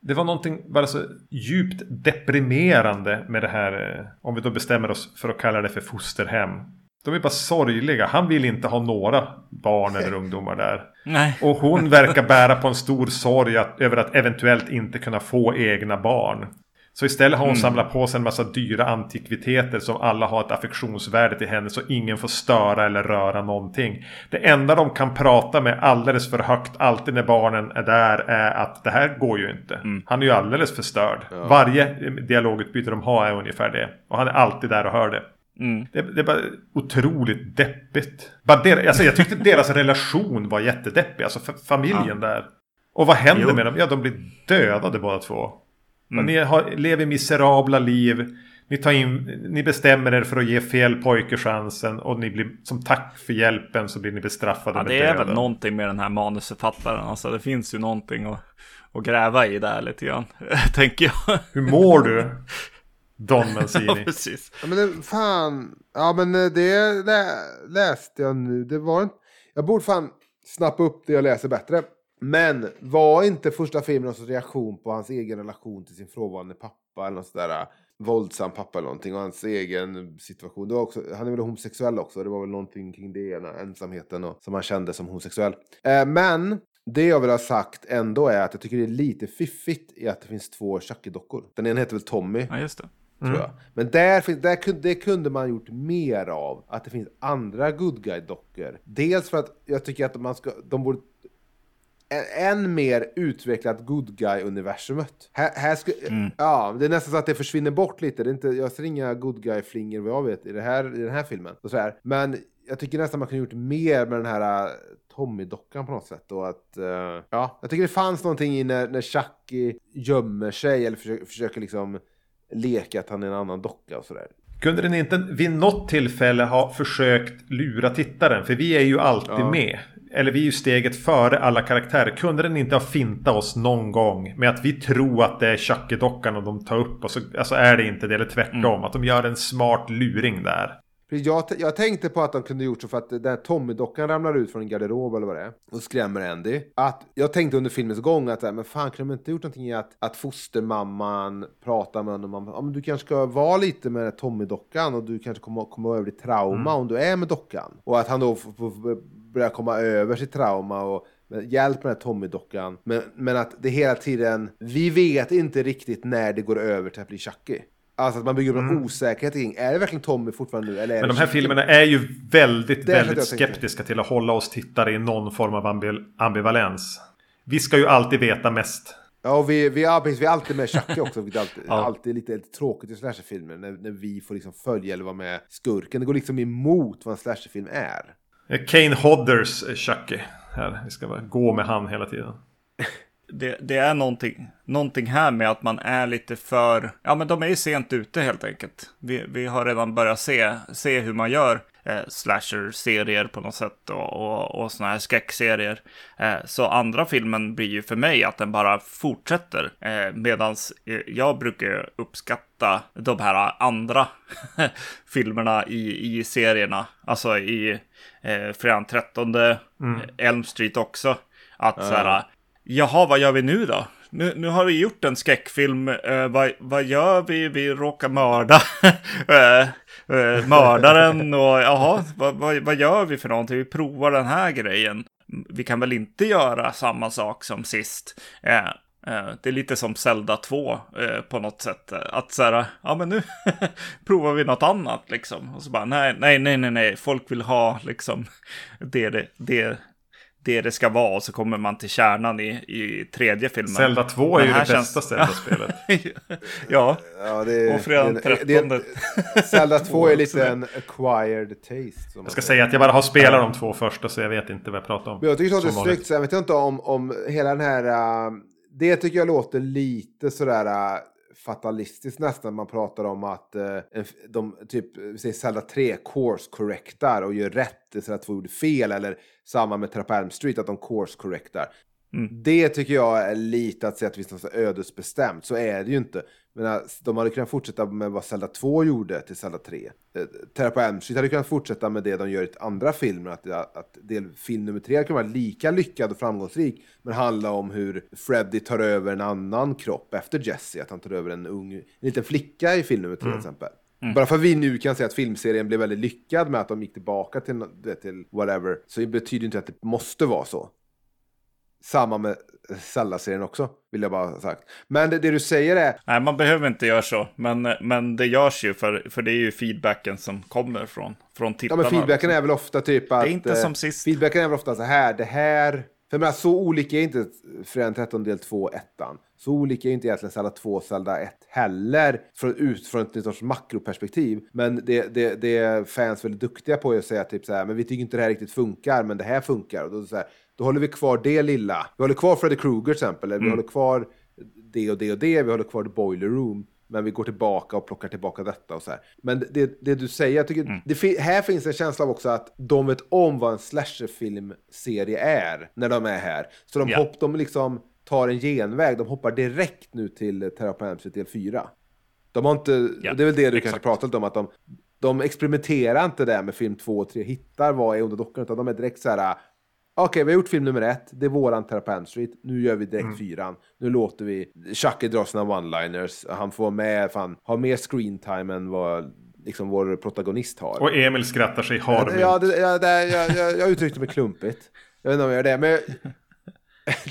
Det var någonting bara så alltså djupt deprimerande med det här, eh, om vi då bestämmer oss för att kalla det för fosterhem. De är bara sorgliga. Han vill inte ha några barn eller ungdomar där. Nej. Och hon verkar bära på en stor sorg att, över att eventuellt inte kunna få egna barn. Så istället har hon mm. samlat på sig en massa dyra antikviteter som alla har ett affektionsvärde till henne så ingen får störa eller röra någonting. Det enda de kan prata med alldeles för högt alltid när barnen är där är att det här går ju inte. Mm. Han är ju alldeles förstörd. Ja. Varje dialogutbyte de har är ungefär det. Och han är alltid där och hör det. Mm. Det, det bara otroligt deppigt. Bara der, alltså jag tyckte deras relation var jättedeppig. Alltså familjen ja. där. Och vad händer jo. med dem? Ja, de blir dödade båda två. Mm. Ni har, lever miserabla liv. Ni, tar in, ni bestämmer er för att ge fel pojke chansen och ni blir som tack för hjälpen så blir ni bestraffade ja, med Det är döden. väl någonting med den här manusförfattaren. Alltså det finns ju någonting att, att gräva i där lite grann. tänker jag. Hur mår du? Don Mancini. ja, precis. Ja, men det, fan. Ja, men eh, det lä, läste jag nu. Det var inte... Jag borde fan snappa upp det jag läser bättre. Men var inte första filmen någon reaktion på hans egen relation till sin frånvarande pappa eller något sådär äh, våldsam pappa eller någonting och hans egen situation. Det var också, han är väl homosexuell också. Det var väl någonting kring det, ensamheten och, som han kände som homosexuell. Eh, men det jag vill ha sagt ändå är att jag tycker det är lite fiffigt i att det finns två Chucky-dockor. Den ena heter väl Tommy. Ja, just det. Mm. Tror jag. Men där, där kunde, det kunde man gjort mer av. Att det finns andra good guy-dockor. Dels för att jag tycker att man ska, de borde än mer utvecklat good guy-universumet. Här, här ska, mm. ja, det är nästan så att det försvinner bort lite. Det är inte, jag ser inga good guy-flingor vad jag vet i, det här, i den här filmen. Och så här. Men jag tycker nästan man kunde gjort mer med den här uh, Tommy-dockan på något sätt. Och att, uh, ja, jag tycker det fanns någonting i när, när Chucky gömmer sig eller försöker, försöker liksom leka att han är en annan docka och sådär. Kunde den inte vid något tillfälle ha försökt lura tittaren? För vi är ju alltid ja. med eller vi är ju steget före alla karaktärer. Kunde den inte ha fintat oss någon gång med att vi tror att det är Chucky-dockan och de tar upp och så alltså är det inte det, eller tvärtom. Mm. Att de gör en smart luring där. Jag, jag tänkte på att de kunde gjort så för att den Tommy-dockan ramlar ut från en garderob eller vad det är och skrämmer Andy. Att jag tänkte under filmens gång att men fan kunde de inte gjort någonting i att, att fostermamman pratar med honom om ja, du kanske ska vara lite med Tommy-dockan och du kanske kommer komma över ditt trauma mm. om du är med dockan. Och att han då får börjar komma över sitt trauma och hjälp med den här Tommy-dockan. Men, men att det hela tiden, vi vet inte riktigt när det går över till att bli Chucky. Alltså att man bygger upp en mm. osäkerhet kring, är det verkligen Tommy fortfarande nu? Eller Men de här filmerna är ju väldigt, väldigt skeptiska till att hålla oss tittare i någon form av ambivalens. Vi ska ju alltid veta mest. Ja, och vi, vi, ja, vi är alltid med Chucky också. Är alltid, ja. alltid lite, lite tråkigt i slasherfilmer när, när vi får liksom följa eller vara med skurken. Det går liksom emot vad en slasherfilm är. Kane Hodders Chucky. Här, vi ska bara gå med han hela tiden. Det, det, är någonting, någonting här med att man är lite för... Ja, men de är ju sent ute helt enkelt. Vi, vi har redan börjat se, se hur man gör eh, slasher-serier på något sätt och, och, och sådana här skräckserier. Eh, så andra filmen blir ju för mig att den bara fortsätter. Eh, Medan jag brukar uppskatta de här andra filmerna i, i serierna. Alltså i eh, Fredag 13, mm. Elm Street också. Att mm. så här, jaha, vad gör vi nu då? nu, nu har vi gjort en skräckfilm. Uh, vad, vad gör vi? Vi råkar mörda uh, uh, mördaren och jaha, vad, vad, vad gör vi för någonting? Vi provar den här grejen. Vi kan väl inte göra samma sak som sist. Det är lite som Zelda 2 på något sätt. Att så här, ja men nu provar vi något annat liksom. Och så bara, nej, nej, nej, nej, nej, folk vill ha liksom det, det, det det det ska vara och så kommer man till kärnan i, i tredje filmen. Zelda 2 är ju det bästa känns... Zelda-spelet. ja, ja det är, och fredagen 13. Zelda 2 är lite en acquired taste. Jag ska säga att jag bara har spelat de två första så jag vet inte vad jag pratar om. Men jag tycker att det är snyggt. Jag vet inte om, om hela den här... Uh, det tycker jag låter lite sådär... Fatalistiskt nästan. Man pratar om att eh, de, typ, vi säger Zelda 3 course correctar och gör rätt så att få gjorde fel. Eller samma med Trap Elm Street, att de course correctar. Mm. Det tycker jag är lite att säga att det finns något ödesbestämt. Så är det ju inte. Men de hade kunnat fortsätta med vad Zelda 2 gjorde till Zelda 3. Eh, Terra på Elm Street hade kunnat fortsätta med det de gör i andra filmer. Att, att del, film nummer 3 kan vara lika lyckad och framgångsrik. Men handla om hur Freddy tar över en annan kropp efter Jesse. Att han tar över en ung, en liten flicka i film nummer 3 mm. till exempel. Mm. Bara för att vi nu kan säga att filmserien blev väldigt lyckad med att de gick tillbaka till, till whatever. Så det betyder inte att det måste vara så. Samma med Zelda-serien också, vill jag bara ha sagt. Men det, det, du säger är... Nej, man behöver inte göra så. Men, men det görs ju, för, för det är ju feedbacken som kommer från, från tittarna. Ja, men feedbacken är väl ofta typ att... Det är inte som sist. Feedbacken är väl ofta så här, det här... För jag menar, så olika är inte Fredagen 13 del 2 ettan. Så olika är inte egentligen Zelda 2 och Zelda 1 heller. Från, ut från ett sorts makroperspektiv. Men det, det, det är fans väldigt duktiga på att säga typ så här, men vi tycker inte det här riktigt funkar, men det här funkar. Och då, så här, då håller vi kvar det lilla. Vi håller kvar Freddy Krueger till exempel. Mm. Vi håller kvar det och det och det. Vi håller kvar The Boiler Room. Men vi går tillbaka och plockar tillbaka detta och så här. Men det, det du säger, jag tycker, mm. det, här finns en känsla av också att de vet om vad en slasherfilmserie är när de är här. Så de, yeah. hopp, de liksom tar en genväg, de hoppar direkt nu till Terra del 4. De har inte, yeah. det är väl det du Exakt. kanske pratat om, att de, de experimenterar inte där med film 2 och 3, hittar vad är under dockan, utan de är direkt så här Okej, okay, vi har gjort film nummer ett. Det är våran Terrapan Street. Nu gör vi direkt mm. fyran. Nu låter vi Chucky dra sina one-liners. Han får med, fan, ha mer screen time än vad liksom vår protagonist har. Och Emil skrattar sig harmigt. Ja, det, ja det, jag, jag, jag uttryckte mig klumpigt. Jag vet inte om jag gör det, men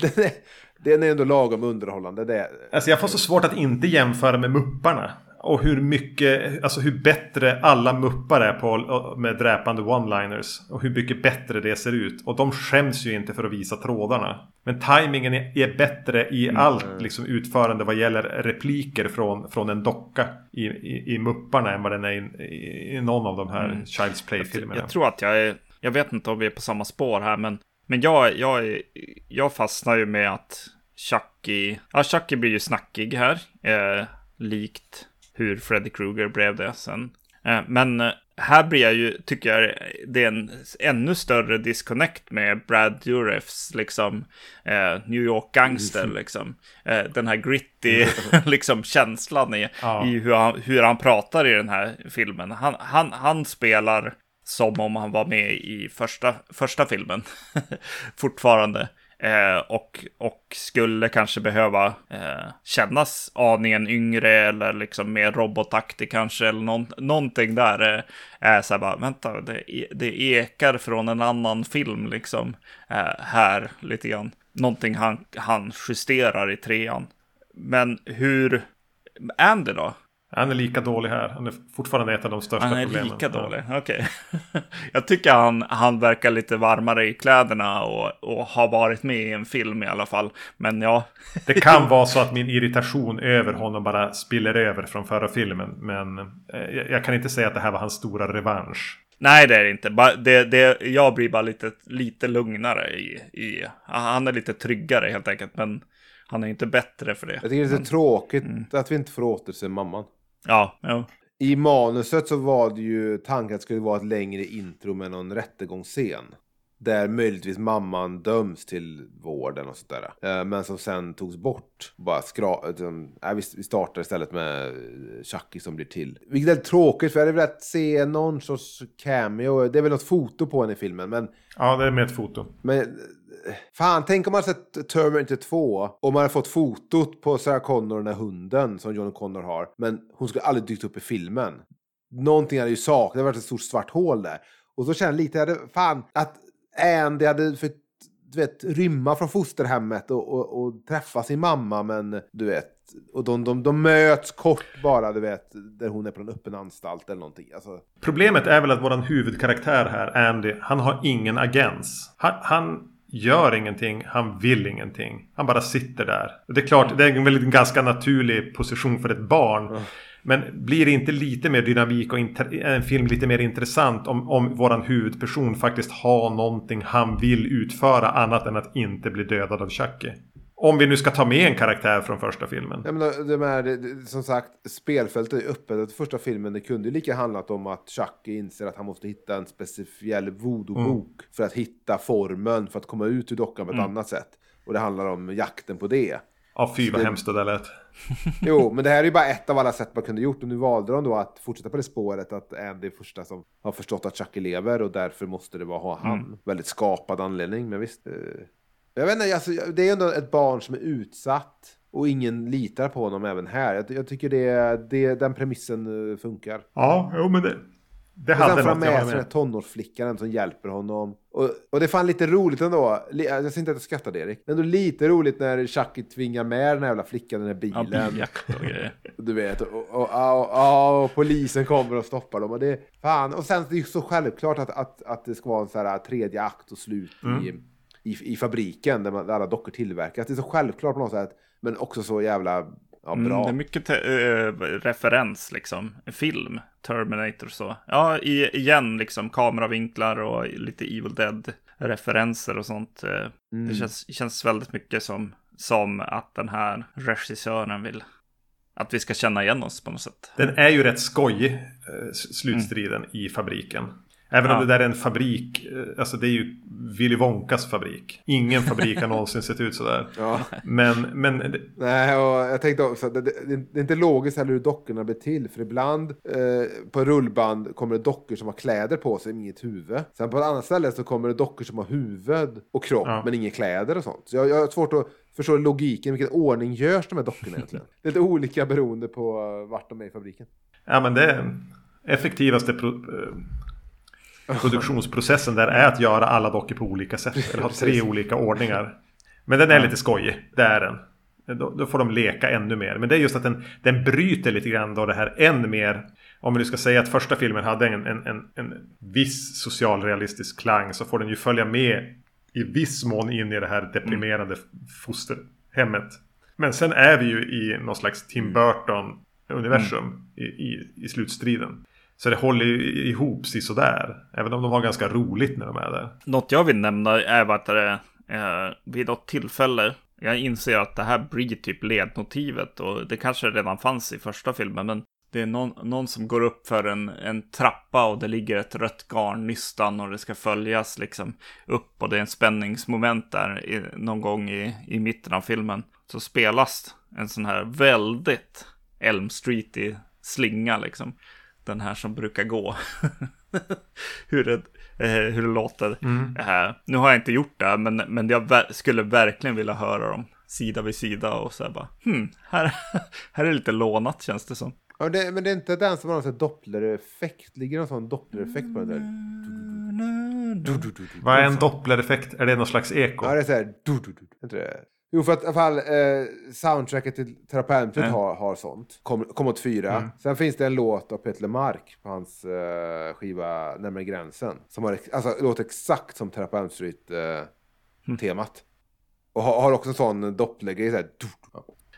den, är, den är ändå lagom underhållande. Det. Alltså jag får så svårt att inte jämföra med Mupparna. Och hur mycket, alltså hur bättre alla muppar är på med dräpande one-liners. Och hur mycket bättre det ser ut. Och de skäms ju inte för att visa trådarna. Men tajmingen är bättre i mm. allt liksom, utförande vad gäller repliker från, från en docka i, i, i mupparna än vad den är i, i, i någon av de här mm. Child's Play-filmerna. Jag, jag, tror att jag är, jag vet inte om vi är på samma spår här men, men jag, jag, jag fastnar ju med att Chucky, ja Chucky blir ju snackig här. Eh, likt hur Freddy Krueger blev det sen. Eh, men eh, här blir jag ju, tycker jag, det är en ännu större disconnect med Brad Dourifs, liksom, eh, New York Gangster, mm. liksom. den här gritty, liksom, känslan i, ja. i hur, han, hur han pratar i den här filmen. Han, han, han spelar som om han var med i första, första filmen, fortfarande. Eh, och, och skulle kanske behöva eh, kännas aningen yngre eller liksom mer robotaktig kanske. Eller någon, någonting där eh, är så här bara, vänta, det, e- det ekar från en annan film liksom. Eh, här lite grann. Någonting han, han justerar i trean. Men hur, Andy då? Han är lika dålig här. Han är fortfarande ett av de största problemen. Han är lika dålig, okej. Okay. jag tycker han, han verkar lite varmare i kläderna och, och har varit med i en film i alla fall. Men ja. det kan vara så att min irritation över honom bara spiller över från förra filmen. Men eh, jag kan inte säga att det här var hans stora revansch. Nej, det är det inte. Det, det, jag blir bara lite, lite lugnare i, i... Han är lite tryggare helt enkelt. Men han är inte bättre för det. Jag tycker det är men, tråkigt mm. att vi inte får återse mamman. Ja, ja. I manuset så var det ju tanken att det skulle vara ett längre intro med någon rättegångsscen. Där möjligtvis mamman döms till vården och sådär. Eh, men som sen togs bort. Bara skra... Äh, vi startar istället med Chucky som blir till. Vilket är tråkigt för jag hade velat se någon sorts cameo. Det är väl något foto på henne i filmen. Men... Ja, det är med ett foto. Men Fan, tänk om man sett Terminator 2 och man hade fått fotot på Sarah Connor, och den där hunden som John Connor har. Men hon skulle aldrig dykt upp i filmen. Någonting hade ju saknats, det hade varit ett stort svart hål där. Och så känner jag lite, hade, fan, att Andy hade för, du vet, rymma från fosterhemmet och, och, och träffa sin mamma, men du vet, och de, de, de möts kort bara, du vet, där hon är på en öppen anstalt eller någonting. Alltså. Problemet är väl att våran huvudkaraktär här, Andy, han har ingen agens. Han, han gör ingenting, han vill ingenting. Han bara sitter där. Det är klart, det är en väldigt ganska naturlig position för ett barn. Mm. Men blir det inte lite mer dynamik och en film lite mer intressant om, om våran huvudperson faktiskt har någonting han vill utföra annat än att inte bli dödad av Chucky? Om vi nu ska ta med en karaktär från första filmen. Ja, men de är, som sagt, spelfältet är öppet. Första filmen det kunde lika handlat om att Chucky inser att han måste hitta en speciell voodoo-bok mm. för att hitta formen för att komma ut ur dockan på ett mm. annat sätt. Och det handlar om jakten på det. Ja, fy vad det... hemskt det där lät. jo, men det här är ju bara ett av alla sätt man kunde gjort. Och nu valde de då att fortsätta på det spåret. Att Andy är första som har förstått att Chucky lever och därför måste det vara han. Mm. Väldigt skapad anledning, men visst. Eh... Jag vet inte, alltså, det är ändå ett barn som är utsatt. Och ingen litar på honom även här. Jag, jag tycker det, det, den premissen eh, funkar. Ja, jo men det, det hade något. Sen får han med sig den här tonårsflickan som hjälper honom. Och, och det är fan lite roligt ändå. Jag säger inte att jag skrattar Erik. Men ändå lite roligt när Chucky tvingar med den här jävla flickan, den här bilen. Ja, och grejer. Du vet, och, och, och, och, och, polisen kommer och stoppar dem. Och det, fan. Och sen det är det så självklart att, att, att det ska vara en sån här tredje akt och slut mm. i i, i fabriken där, man, där alla dockor tillverkas. Det är så självklart på något sätt, men också så jävla ja, mm, bra. Mm, det är mycket äh, referens liksom. Film, Terminator så. Ja, i, igen liksom kameravinklar och lite Evil Dead-referenser och sånt. Eh, mm. Det känns, känns väldigt mycket som, som att den här regissören vill att vi ska känna igen oss på något sätt. Den är ju rätt skojig, eh, slutstriden mm. i fabriken. Även ja. om det där är en fabrik, eh, alltså det är ju Willy Wonkas fabrik. Ingen fabrik har någonsin sett ut sådär. Ja. Men, men... Nej, och jag tänkte också, det, det, det är inte logiskt heller hur dockorna blir till. För ibland eh, på rullband kommer det dockor som har kläder på sig, men inget huvud. Sen på ett annat ställe så kommer det dockor som har huvud och kropp, ja. men inga kläder och sånt. Så jag, jag har svårt att förstå logiken, vilken ordning görs de här dockorna egentligen? det är lite olika beroende på vart de är i fabriken. Ja, men det är effektivaste pro eh, produktionsprocessen där är att göra alla dockor på olika sätt. Eller ha tre olika ordningar. Men den är lite skojig, det är den. Då, då, får de leka ännu mer. Men det är just att den, den bryter lite grann då det här än mer. Om vi nu ska säga att första filmen hade en, en, en, en viss socialrealistisk klang så får den ju följa med i viss mån in i det här deprimerande mm. fosterhemmet. Men sen är vi ju i någon slags Tim Burton-universum mm. i, i, i slutstriden. Så det håller ju ihop sig sådär. Även om de har ganska roligt när de är där. Något jag vill nämna är att det eh, vid något tillfälle jag inser att det här blir typ ledmotivet och det kanske redan fanns i första filmen. Men det är någon, någon som går upp för en, en trappa och det ligger ett rött garnnystan och det ska följas liksom upp och det är en spänningsmoment där i, någon gång i, i mitten av filmen. Så spelas en sån här väldigt Elm Street i slinga liksom den här som brukar gå. Hur ett, eh, hur det låter. Mm. Uh, nu har jag inte gjort det, men, men jag ver skulle verkligen vilja höra dem sida vid sida och så här bara, hmm, här, här är det lite lånat känns det som. Ja, det, men det är inte den som har någon dopplereffekt? Ligger det någon sån dopplereffekt på den där? Vad är en dopplereffekt? Är det någon slags eko? Ja, det är så här. Inte det? Jo, för att i alla fall eh, soundtracket till Terapeutet mm. har, har sånt. Kom, kom åt fyra. Mm. Sen finns det en låt av Peter Lemark på hans eh, skiva Närmare gränsen. Som har, alltså, låter exakt som Terapeut Street-temat. Eh, mm. Och har, har också en sån dopplergrej.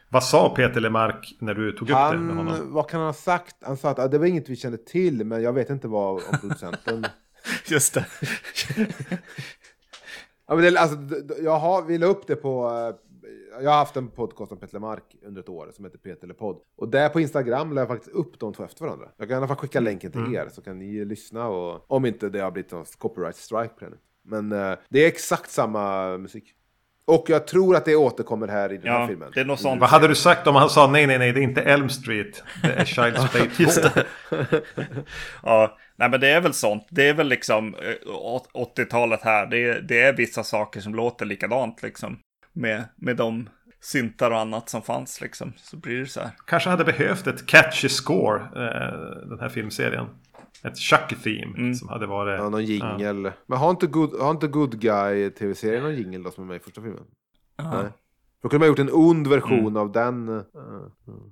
Vad sa Peter Lemark när du tog upp han, det med honom? Vad kan han ha sagt? Han sa att ah, det var inget vi kände till, men jag vet inte vad om producenten... Just det. ja, men det, alltså, jag har, vi la upp det på... Jag har haft en podcast om Peter Lemark under ett år som heter Peter Lepodd. Och där på Instagram la jag faktiskt upp de två efter varandra. Jag kan i alla fall skicka länken till mm. er så kan ni lyssna och om inte det har blivit någon copyright strike på den. Men uh, det är exakt samma musik. Och jag tror att det återkommer här i den ja, här filmen. Det är något sånt. Vad hade du sagt om han sa nej, nej, nej, det är inte Elm Street. Det är Child's Play 2. Just det. ja, nej men det är väl sånt. Det är väl liksom 80-talet eh, här. Det är, det är vissa saker som låter likadant liksom. Med, med de syntar och annat som fanns liksom. Så blir det så här. Kanske hade behövt ett catchy score, eh, den här filmserien ett Chucky-theme mm. som hade varit... Ja, någon jingel. Ja. Men har inte Good, har inte good Guy tv-serien någon jingel då som är med i första filmen? Aha. Nej. Då kunde man gjort en ond version mm. av den. Uh, uh.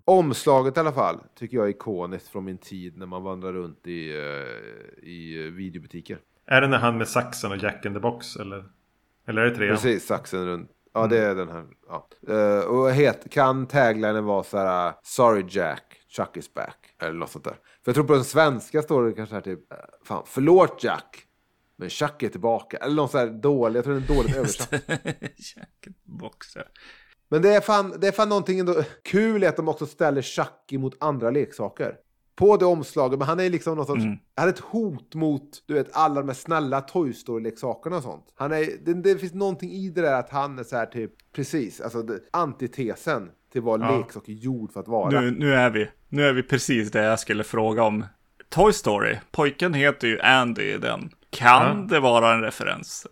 Omslaget i alla fall tycker jag är ikoniskt från min tid när man vandrar runt i, uh, i videobutiker. Är det när han med saxen och Jack in the box eller? Eller är det trean? Precis, saxen runt. Ja, mm. det är den här. Ja. Uh, och het, kan taglinen vara så här Sorry Jack, Chuck is back. Eller något sånt där. För jag tror på den svenska står det kanske här typ, eh, fan, förlåt Jack. Men Chuck är tillbaka. Eller något sånt här dåligt, jag tror det är dåligt översatt. Jack boxer. Men det är, fan, det är fan någonting ändå kul att de också ställer Chucky mot andra leksaker. På det omslaget, men han är liksom någon sorts, mm. han är ett hot mot, du vet, alla de här snälla Toy Story-leksakerna och sånt. Han är, det, det, finns någonting i det där att han är så här typ, precis, alltså det, antitesen till vad ja. leksak är gjord för att vara. Nu, nu, är vi, nu är vi precis det jag skulle fråga om. Toy Story, pojken heter ju Andy i den. Kan ja. det vara en referens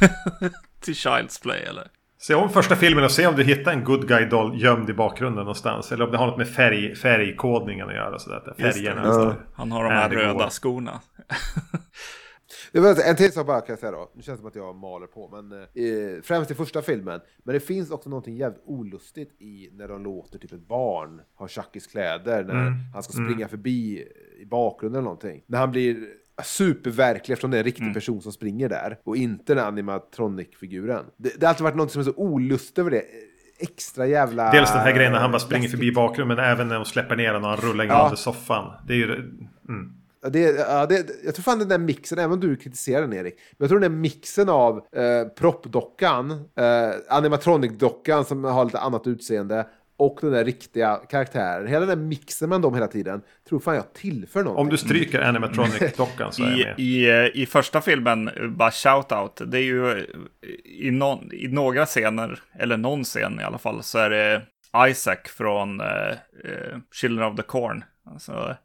till Child's Play eller? Se om första filmen och se om du hittar en good guy doll gömd i bakgrunden någonstans. Eller om det har något med färg, färgkodningen att göra. Sådär, färgerna. Ja. Han har de här röda skorna. En till sak bara kan jag säga då. Nu känns det som att jag maler på. Men, eh, främst i första filmen. Men det finns också någonting jävligt olustigt i när de låter typ ett barn ha Chuckys kläder. När mm. han ska springa mm. förbi i bakgrunden eller någonting. När han blir superverklig eftersom det är en riktig mm. person som springer där. Och inte den animatronic-figuren. Det, det har alltid varit något som är så olustigt över det extra jävla... Dels den här grejen när han bara springer läskigt. förbi bakgrunden, men även när de släpper ner honom och han rullar in ja. under soffan. Det är ju... Mm. Det, ja, det, jag tror fan den där mixen, även om du kritiserar den Erik, men jag tror den där mixen av eh, proppdockan, eh, animatronic-dockan som har lite annat utseende och den där riktiga karaktären. Hela den där mixen med dem hela tiden tror fan jag tillför någonting. Om du stryker animatronic-dockan så är jag med. I, i, I första filmen, bara shout-out, det är ju i, någon, i några scener, eller någon scen i alla fall, så är det Isaac från uh, uh, Children of the Corn. Alltså,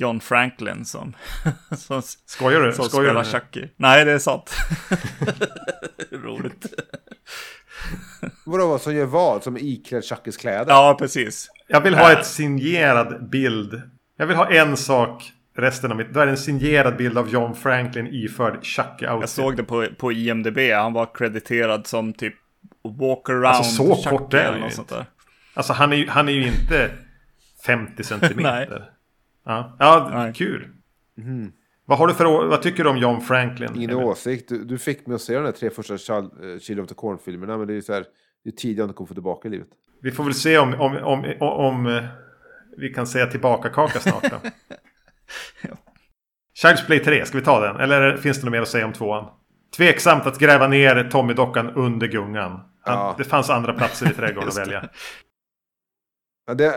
John Franklin som, som, Skojar du? som Skojar spelar Chucky. Nej, det är sant. Roligt. Vadå, som gör vad? Som iklädd Chuckys kläder? Ja, precis. Jag vill ha ett signerad bild. Jag vill ha en sak resten av mitt... Då är det en signerad bild av John Franklin iförd Chucky-outfit. Jag såg det på, på IMDB. Han var krediterad som typ walk around Alltså så Chucky kort är han ju inte. Alltså han är ju, han är ju inte 50 centimeter. Ja, ja kul. Mm. Vad, har du för, vad tycker du om John Franklin? Ingen åsikt. Du, du, fick mig att se de där tre första Chill of the Corn-filmerna. Men det är så här, det är tid jag inte kommer få tillbaka i livet. Vi får väl se om, om, om, om, om eh, vi kan säga tillbaka kaka snart då. ja. Child's Play 3, ska vi ta den? Eller finns det något mer att säga om tvåan? Tveksamt att gräva ner Tommy-dockan under gungan. Ja. Det fanns andra platser i trädgården att välja. Ja, det,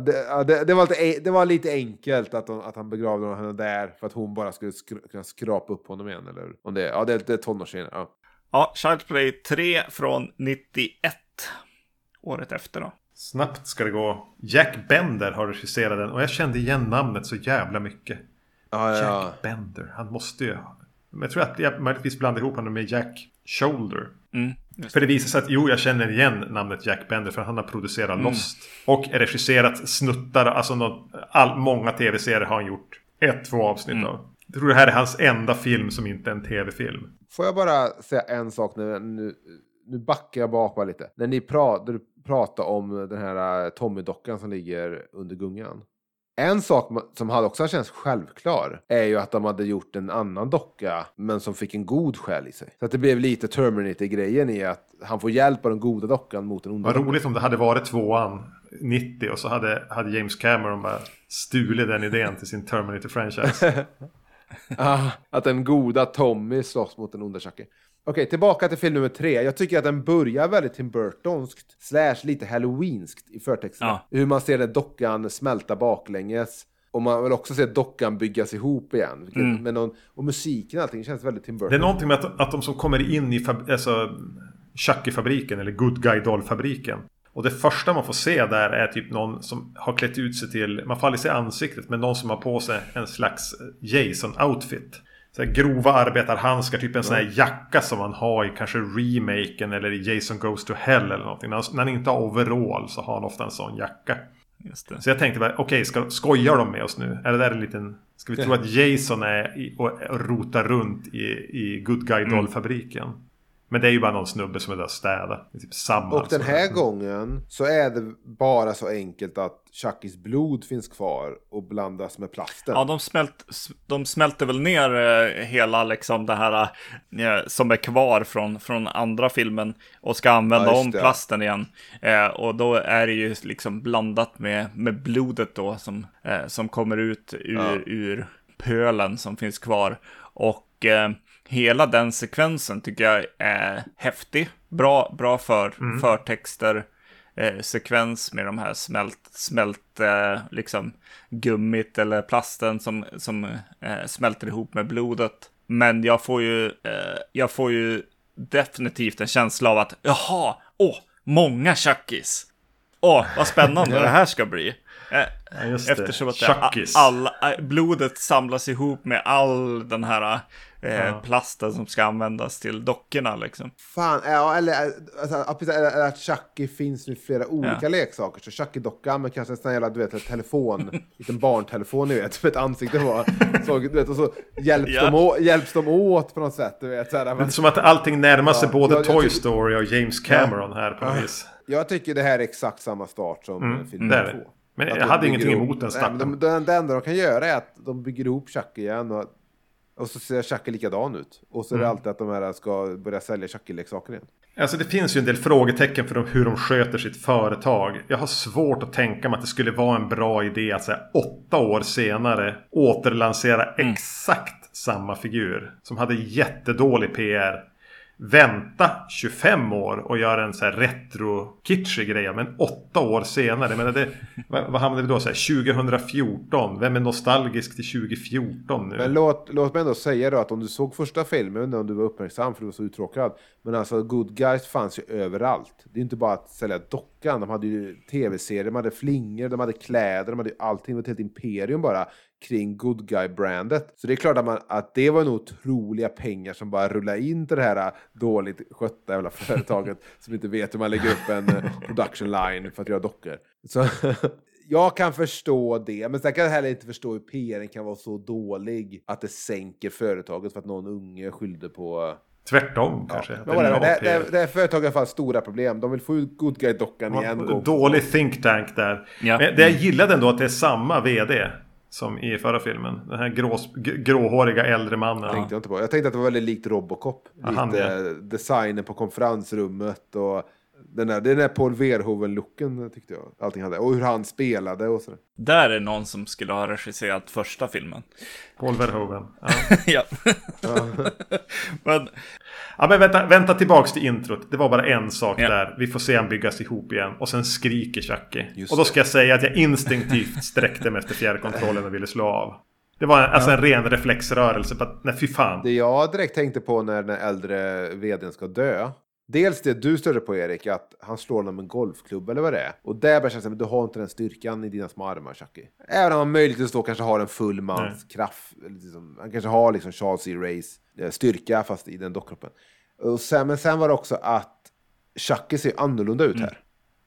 det, det, det, var lite, det var lite enkelt att, hon, att han begravde henne där för att hon bara skulle skra, kunna skrapa upp honom igen. Eller om det, ja, det, det är tonårssenare. Ja. ja, Child Play 3 från 91. Året efter då. Snabbt ska det gå. Jack Bender har regisserat den och jag kände igen namnet så jävla mycket. Ja, ja. Jack Bender. Han måste ju... Men jag tror att jag möjligtvis blandar ihop honom med Jack Shoulder. Mm. För det visar sig att jo, jag känner igen namnet Jack Bender för han har producerat Mm. Lost. Och regisserat snuttar, alltså något, all, många tv-serier har han gjort. Ett, två avsnitt Mm. av. Jag tror det här är hans enda film som inte är en tv-film. Får jag bara säga en sak nu? Nu, nu backar jag bak bara lite. När ni pra, du pratade om den här eh, Tommy-dockan som ligger under gungan. En sak som hade också känts självklar är ju att de hade gjort en annan docka men som fick en god själ i sig. Så att det blev lite Terminator-grejen i att han får hjälp av den goda dockan mot den onda Vad roligt om det hade varit tvåan 90 och så hade, hade James Cameron bara stulit den idén till sin Terminator-franchise. Ah, att den goda Tommy slåss mot den onda Chucky. Okej, tillbaka till film nummer tre. Jag tycker att den börjar väldigt Tim Burtonskt, slash lite halloweenskt i förtexterna. Ja. Hur man ser den dockan smälta baklänges. Och man vill också se dockan byggas ihop igen. Vilket, Mm. med någon, och musiken och allting känns väldigt Tim Burton. Det är någonting med att, att de som kommer in i fab, alltså, Chucky-fabriken eller Good Guy Doll-fabriken. Och det första man får se där är typ någon som har klätt ut sig till, man får aldrig se ansiktet, men någon som har på sig en slags Jason-outfit. Så grova arbetarhandskar, typ en sån här jacka som man har i kanske remaken eller i Jason Goes to Hell eller någonting. När han, när han inte har overall så har han ofta en sån jacka. Så jag tänkte bara, okej, ska, skojar de med oss nu? Är det där en liten... Ska vi tro att Jason är i, och, och rotar runt i, i Good Guy Doll-fabriken? Men det är ju bara någon snubbe som är där och städar. Typ samma. Och den här gången så är det bara så enkelt att Chuckys blod finns kvar och blandas med plasten. Ja, de, smält, de smälter väl ner eh, hela liksom det här eh, som är kvar från, från andra filmen och ska använda Ja, om plasten igen. Eh, och då är det ju liksom blandat med, med blodet då som, eh, som kommer ut ur, Ja. ur pölen som finns kvar. Och eh, hela den sekvensen tycker jag är häftig. Bra, bra för, förtexter. Eh, sekvens med de här smält, smält eh, liksom gummit eller plasten som, som eh, smälter ihop med blodet. Men jag får ju, eh, jag får ju definitivt en känsla av att jaha, åh, många Chuckys. Åh, vad spännande det här ska bli. Eh, Ja. Eftersom att det, Chuckys. all, all, blodet samlas ihop med all den här eh, Ja. plasten som ska användas till dockorna liksom. Fan, ja, eller, alltså, ja, precis, eller, eller att Chucky finns nu flera olika Ja. leksaker. Så Chucky-dockan med kanske en sån här jävla, du vet, telefon, liten barntelefon, ni vet, med ett ansikte på. Så, du vet, och så hjälps, Ja. de å, hjälps de åt på något sätt, du vet. Så här, Det är men, som att allting närmar sig både jag- jag Toy Story och James Cameron här på något vis. jag tycker det här är exakt samma start som Mm, film det är två. det. Men Att jag de hade ingenting ihop- emot den Nej, men starten. de, de, Det enda de kan göra är att de bygger ihop Chucky igen och, och så ser Chucky likadan ut. Och så är Mm. det alltid att de här ska börja sälja Chucky-leksaker igen. Alltså det finns ju en del frågetecken för de, hur de sköter sitt företag. Jag har svårt att tänka mig att det skulle vara en bra idé att säga åtta år senare återlansera exakt samma figur. Som hade jättedålig PR. Vänta 25 år och göra en så här retro-kitschig grej. Men åtta år senare. Men det, vad, vad hamnade vi då? Så här, 2014. Vem är nostalgisk till 2014 nu? Men låt, låt mig ändå säga då att om du såg första filmen, jag vet inte om du var uppmärksam för du var så uttråkad. Men alltså Good Guys fanns ju överallt. Det är inte bara att sälja veckan. De hade ju tv-serier, de hade flingor, de hade kläder, de hade allting. Det var ett helt imperium bara kring Good Guy-brandet. Så det är klart att, man, att det var nog otroliga pengar som bara rullade in till det här äh, dåligt skötta jävla företaget som inte vet hur man lägger upp en äh, production line för att göra dockor. Så jag kan förstå det, men sen kan jag heller inte förstå hur PR kan vara så dålig att det sänker företaget för att någon unge skyllde på... Tvärtom kanske. Whatever, det, noll det, PR. det här företaget har i alla fall stora problem. De vill få ut Good Guy-dockan igen. Dålig think tank där. Ja. Men det jag gillade ändå att det är samma vd som i förra filmen. Den här grå, g- gråhåriga äldre mannen. tänkte jag inte på. Jag tänkte att det var väldigt likt Robocop. Ja, Lite ja. designen på konferensrummet och den där, den där Paul Verhoeven-looken tyckte jag. Allting hade. Och hur han spelade och sådär. Där är någon som skulle ha regisserat första filmen. Paul Verhoeven. Ja. ja. Men ja men vänta, vänta tillbaks till introt. Det var bara en sak Ja. där. Vi får se han byggas ihop igen. Och sen skriker Chucky. Just och då det. ska jag säga att jag instinktivt sträckte mig efter fjärrkontrollen och ville slå av. Det var en, alltså en ren reflexrörelse. På att, nej fy fan. Det jag direkt tänkte på när den äldre vdn ska dö. Dels det du störde på Erik, att han slår honom med en golfklubb eller vad det är. Och där börjar kännas att du har inte den styrkan i dina små armar, Chucky. Även om han möjligtvis då kanske har en full mans Nej. kraft. Liksom, han kanske har liksom Charles E. Rays eh, styrka, fast i den dockkroppen. Och sen, men sen var det också att Chucky ser annorlunda ut här. Mm.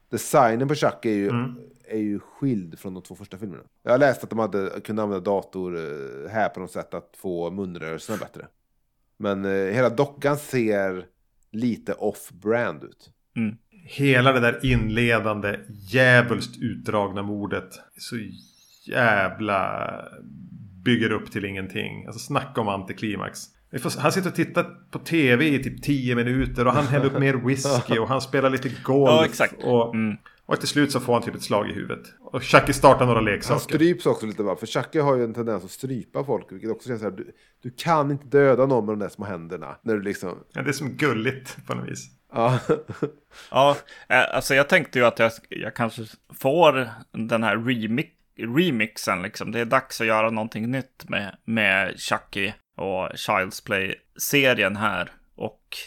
Designen på Chucky är ju, mm. är ju skild från de två första filmerna. Jag har läst att de hade, kunde använda dator eh, här på något sätt att få munrörelserna bättre. Men eh, hela dockan ser lite off-brand ut. Mm. Hela det där inledande djävulskt utdragna mordet. Så jävla bygger upp till ingenting. Alltså snacka om antiklimax. Han sitter och tittar på tv i typ 10 minuter och han häller upp mer whisky och han spelar lite golf. Ja, exakt. Och, mm. Och till slut så får han typ ett slag i huvudet. Och Chucky startar några leksaker. Han stryps också lite va? För Chucky har ju en tendens att strypa folk. Vilket också känns så här, du, du kan inte döda någon med de där små händerna. När du liksom... Ja, det är som gulligt på något vis. Ja. ja, eh, alltså jag tänkte ju att jag, jag kanske får den här remix remixen liksom. Det är dags att göra någonting nytt med, med Chucky och Child's Play-serien här. Och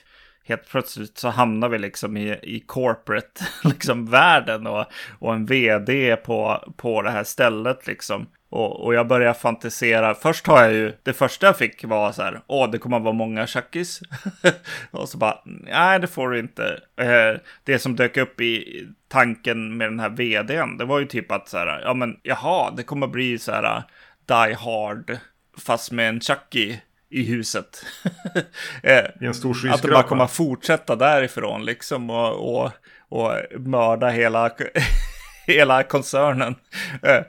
helt plötsligt så hamnar vi liksom i, i corporate liksom världen och, och en vd på, på det här stället liksom. Och, och jag börjar fantisera. Först har jag ju, det första jag fick var så här, åh, det kommer att vara många tjackis. och så bara, nej, det får du inte. Eh, det som dök upp i tanken med den här vdn, det var ju typ att så här, ja men jaha, det kommer att bli så här uh, Die Hard fast med en Chucky i huset. Eh, I en stor Att det bara kommer fortsätta därifrån liksom och, och, och mörda hela, hela koncernen. Eh,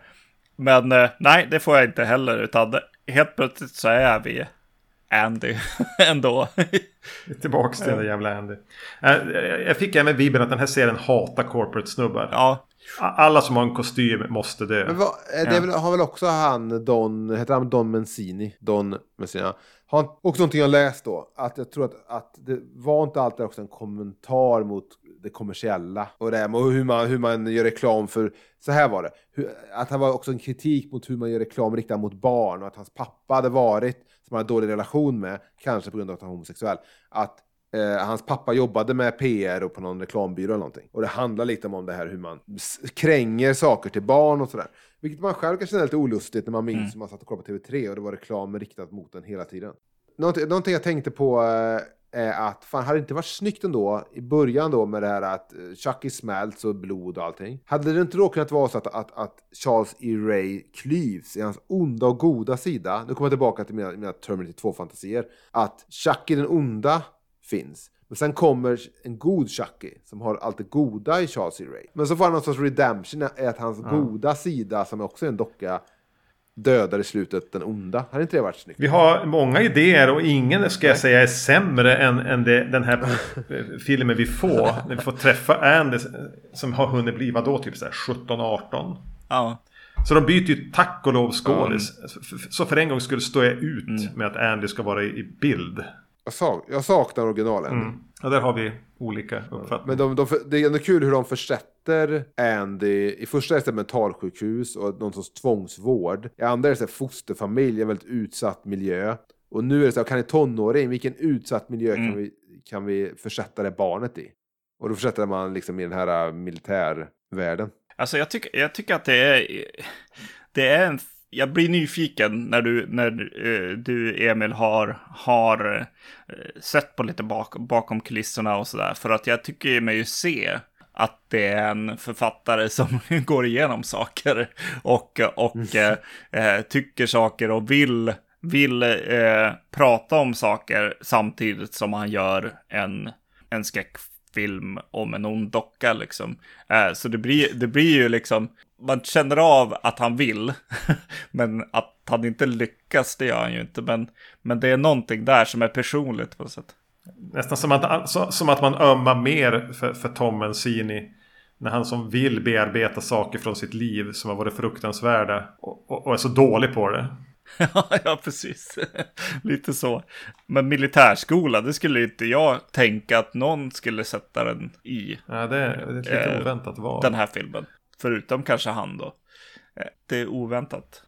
men eh, nej, det får jag inte heller, utan helt plötsligt så är vi Andy ändå. Tillbaks till den jävla Andy. Jag fick även vibben att den här serien hatar corporate snubbar. Ja, alla som har en kostym måste dö. Vad, eh, det ja. har väl också han Don, heter han Don Mencini? Don Mencini. Har också någonting jag läst då. Att jag tror att, att det var inte alltid också en kommentar mot det kommersiella. Och det och hur man, hur man gör reklam för, så här var det. Hur, att han var också en kritik mot hur man gör reklam riktad mot barn. Och att hans pappa hade varit, som han hade dålig relation med, kanske på grund av att han var homosexuell. Att Eh, hans pappa jobbade med PR och på någon reklambyrå eller någonting. Och det handlar lite om det här hur man kränger saker till barn och sådär. Vilket man själv kan känna lite olustigt när man minns mm. hur man satt och kollade på TV3 och det var reklam riktat mot den hela tiden. Någonting, någonting jag tänkte på eh, är att fan, hade det inte varit snyggt ändå i början då med det här att eh, Chucky smälts och blod och allting. Hade det inte då kunnat vara så att, att, att Charles E. Ray klyvs i hans onda och goda sida. Nu kommer jag tillbaka till mina, mina Terminator 2-fantasier. Att Chucky den onda finns. Men sen kommer en god Chucky som har allt det goda i Charles E. Ray. Men så får han någon sorts redemption, är att hans ja. goda sida, som också är en docka, dödar i slutet den onda. Hade inte det varit snyggt? Vi har många idéer och ingen ska jag säga är sämre än, än det, den här filmen vi får. När vi får träffa Andy som har hunnit bli vadå typ 17-18. Ja. Så de byter ju tack och lov skådis. Mm. Så för en gång skulle stå jag ut mm. med att Andy ska vara i bild. Jag, sak, jag saknar originalen. Mm. Ja, där har vi olika uppfattningar. Men de, de, det är ändå kul hur de försätter Andy. I första är det mentalsjukhus och någon sorts tvångsvård. I andra är det fosterfamilj, en väldigt utsatt miljö. Och nu är det så här, kan i tonåring, vilken utsatt miljö mm. kan, vi, kan vi försätta det barnet i? Och då försätter man liksom i den här militärvärlden. Alltså jag, tycker, jag tycker att det är, det är en jag blir nyfiken när du, när uh, du Emil, har, har uh, sett på lite bak, bakom kulisserna och sådär. För att jag tycker mig ju se att det är en författare som går igenom saker och, och mm. uh, tycker saker och vill, vill prata om saker samtidigt som han gör en, en skräckfilm om en ond docka liksom. så det blir, det blir ju liksom man känner av att han vill, men att han inte lyckas, det gör han ju inte. Men, men det är någonting där som är personligt på något sätt. Nästan som att, som att man ömmar mer för, för Tom Mancini. När han som vill bearbeta saker från sitt liv som har varit fruktansvärda och, och, och är så dålig på det. ja, precis. Lite så. Men militärskola, det skulle inte jag tänka att någon skulle sätta den i. Ja, det är, är lite eh, oväntat val. Den här filmen. Förutom kanske han då. Eh, det är oväntat.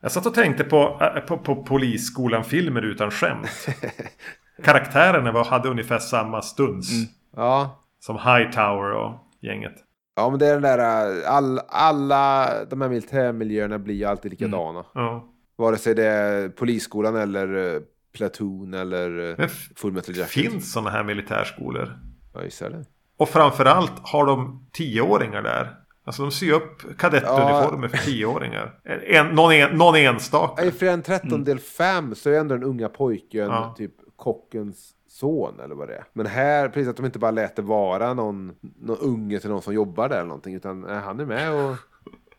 Jag satt och tänkte på, eh, på, på Polisskolan-filmer utan skämt. Karaktärerna var, hade ungefär samma stuns. Mm. Ja. Som Hightower och gänget. Ja, men det är den där, äh, all, alla de här militärmiljöerna blir ju alltid likadana. Ja. Vare sig det är polisskolan eller eh, Platoon eller eh, Men f- Full Metal Jacket. finns sådana här militärskolor? Ja, gissar det. Och framförallt har de tioåringar där. Alltså de syr upp kadettuniformer för tioåringar. En, någon, en, någon enstaka. I den 13 del 5 så är ändå den unga pojken Ja. typ kockens son eller vad det är. Men här, precis att de inte bara lät det vara någon, någon unge till någon som jobbar där eller någonting. Utan nej, han är med och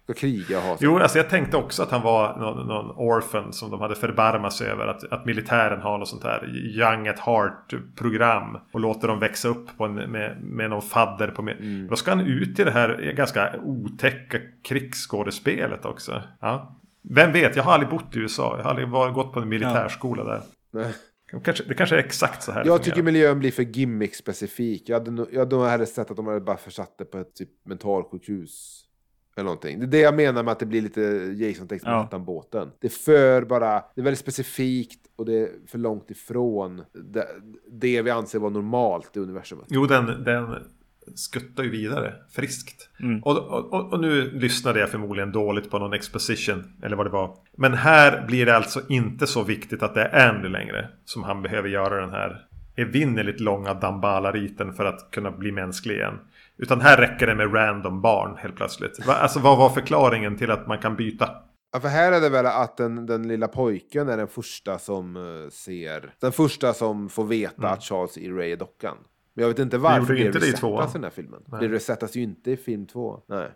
ska kriga och ha. Jo, alltså jag tänkte också att han var någon, någon orphan som de hade förbarmat sig över. Att, att militären har något sånt här young at heart-program. Och låter dem växa upp en, med, med någon fadder på... Med. Då ska han ut i det här ganska otäcka krigsskådespelet också. Ja. Vem vet, jag har aldrig bott i USA. Jag har aldrig varit, gått på en militärskola där. Nej. Kanske, det kanske är exakt så här Jag tycker miljön blir för gimmick-specifik. Jag hade, jag hade sett att de hade bara försatt det på ett typ mentalsjukhus. Eller någonting. Det är det jag menar med att det blir lite Jason Tex Ja. utan båten. Det är för bara, det är väldigt specifikt och det är för långt ifrån det, det vi anser vara normalt i universumet. Jo, den, den skuttar ju vidare friskt. Mm. Och, och, och- och nu lyssnade jag förmodligen dåligt på någon exposition. Eller vad det var. Men här blir det alltså inte så viktigt att det är Andy längre. Som han behöver göra den här evinnerligt långa Dambala-riten för att kunna bli mänsklig igen. Utan här räcker det med random barn helt plötsligt. Alltså vad var förklaringen till att man kan byta? Ja, för här är det väl att den, den lilla pojken är den första som eh, ser, den första som får veta att Charles E. Ray är dockan. Men jag vet inte varför det inte det i den här filmen. Nej. Det resetas ju inte i film två. Nej.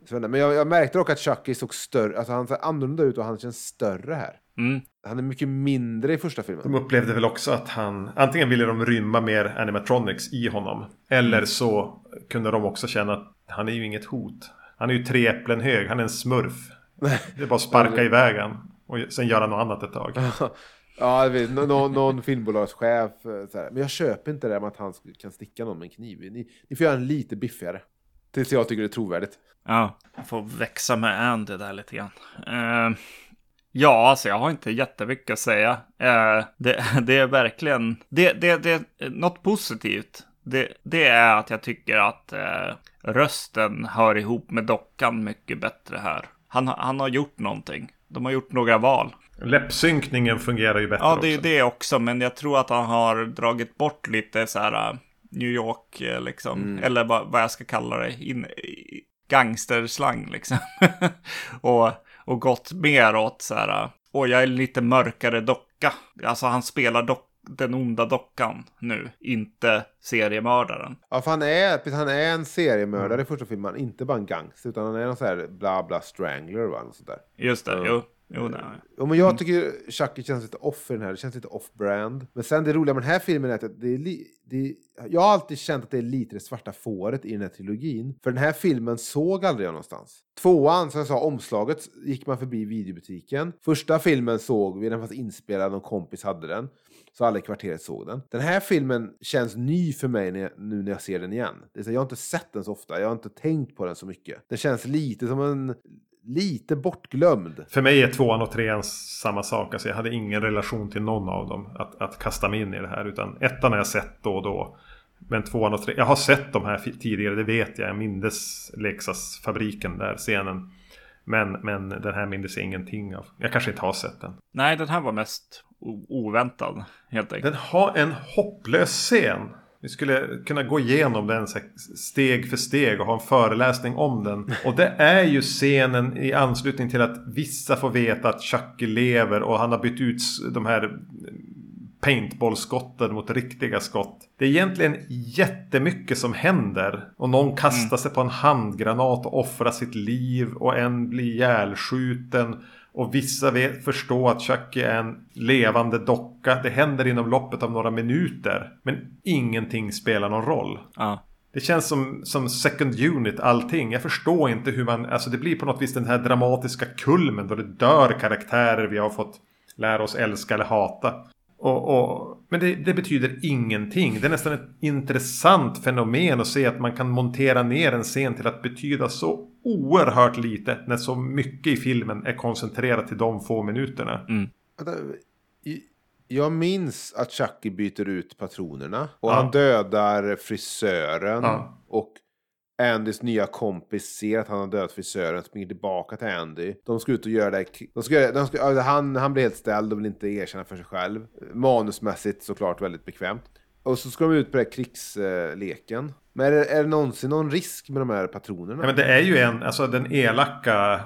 Inte, Men jag, jag märkte dock att Chucky såg större, alltså han ser annorlunda ut och han känns större här. Mm. Han är mycket mindre i första De filmen. upplevde väl också att han Antingen ville de rymma mer animatronics i honom Eller så kunde de också känna att Han är ju inget hot Han är ju tre äpplen hög, han är en smurf Det är bara att sparka iväg han Och sen göra något annat ett tag ja, jag vet, nå- nå- någon filmbolagschef. eh, Så här. Men jag köper inte det där med att han kan sticka någon med en kniv. Ni, ni får göra den lite biffigare. Tills jag tycker det är trovärdigt. Ja, jag får växa med Andy där lite grann. Eh, ja, alltså jag har inte jättemycket att säga. Eh, det, det är verkligen, det, det, det, något positivt. Det, det är att jag tycker att eh, rösten hör ihop med dockan mycket bättre här. Han, har- han har gjort någonting. De har gjort några val. Läppsynkningen fungerar ju bättre Ja, det är också det också, men jag tror att han har dragit bort lite så här äh, New York, eh, liksom. Eller vad, vad jag ska kalla det. In, gangsterslang, liksom. och, och gått mer åt så här. Och jag är lite mörkare docka. Alltså han spelar dock, den onda dockan nu, inte seriemördaren. Ja, för han är, han är en seriemördare i första filmen. Inte bara en gangster, utan han är någon sån här bla bla strangler va? Något sånt där. Just det, Ja. jo. Jo, nej. Ja, men jag tycker Chucky känns lite off i den här. Det känns lite off-brand. Men sen det roliga med den här filmen är att det är, li, det jag har alltid känt att det är lite det svarta fåret i den här trilogin. För den här filmen såg aldrig jag någonstans. Tvåan, som jag sa, omslaget gick man förbi videobutiken. Första filmen såg vi, den fanns inspelad, någon kompis hade den. Så alla i kvarteret såg den. Den här filmen känns ny för mig när jag, nu när jag ser den igen. Det är så, jag har inte sett den så ofta, jag har inte tänkt på den så mycket. Den känns lite som en, lite bortglömd. För mig är tvåan och trean samma sak. Alltså jag hade ingen relation till någon av dem. Att, att kasta mig in i det här. Utan ettan har jag sett då och då. Men tvåan och trean. Jag har sett de här tidigare, det vet jag. Jag mindes leksaksfabriken där, scenen. Men, men den här mindes jag ingenting av. Jag kanske inte har sett den. Nej, den här var mest oväntad, helt enkelt. Den har en hopplös scen. Vi skulle kunna gå igenom den steg för steg och ha en föreläsning om den. Och det är ju scenen i anslutning till att vissa får veta att Chucky lever och han har bytt ut de här paintballskotten mot riktiga skott. Det är egentligen jättemycket som händer. Och någon kastar sig på en handgranat och offrar sitt liv och en blir ihjälskjuten. Och vissa vet, förstår att Chucky är en levande docka. Det händer inom loppet av några minuter. Men ingenting spelar någon roll. Ja. Det känns som, som second unit allting. Jag förstår inte hur man... Alltså det blir på något vis den här dramatiska kulmen då det dör karaktärer vi har fått lära oss älska eller hata. Och, och, men det, det betyder ingenting. Det är nästan ett intressant fenomen att se att man kan montera ner en scen till att betyda så oerhört lite när så mycket i filmen är koncentrerat till de få minuterna. I, Jag minns att Chucky byter ut patronerna. Och Ja. han dödar frisören. Ja. Och Andys nya kompis ser att han har dödat frisören, springer tillbaka till Andy. De ska ut och göra det. De ska, göra- de ska, han, han blir helt ställd och vill inte erkänna för sig själv. Manusmässigt såklart väldigt bekvämt. Och så ska de ut på den här krigsleken. Men är det, är det någonsin någon risk med de här patronerna? Ja, men det är ju en, alltså den elaka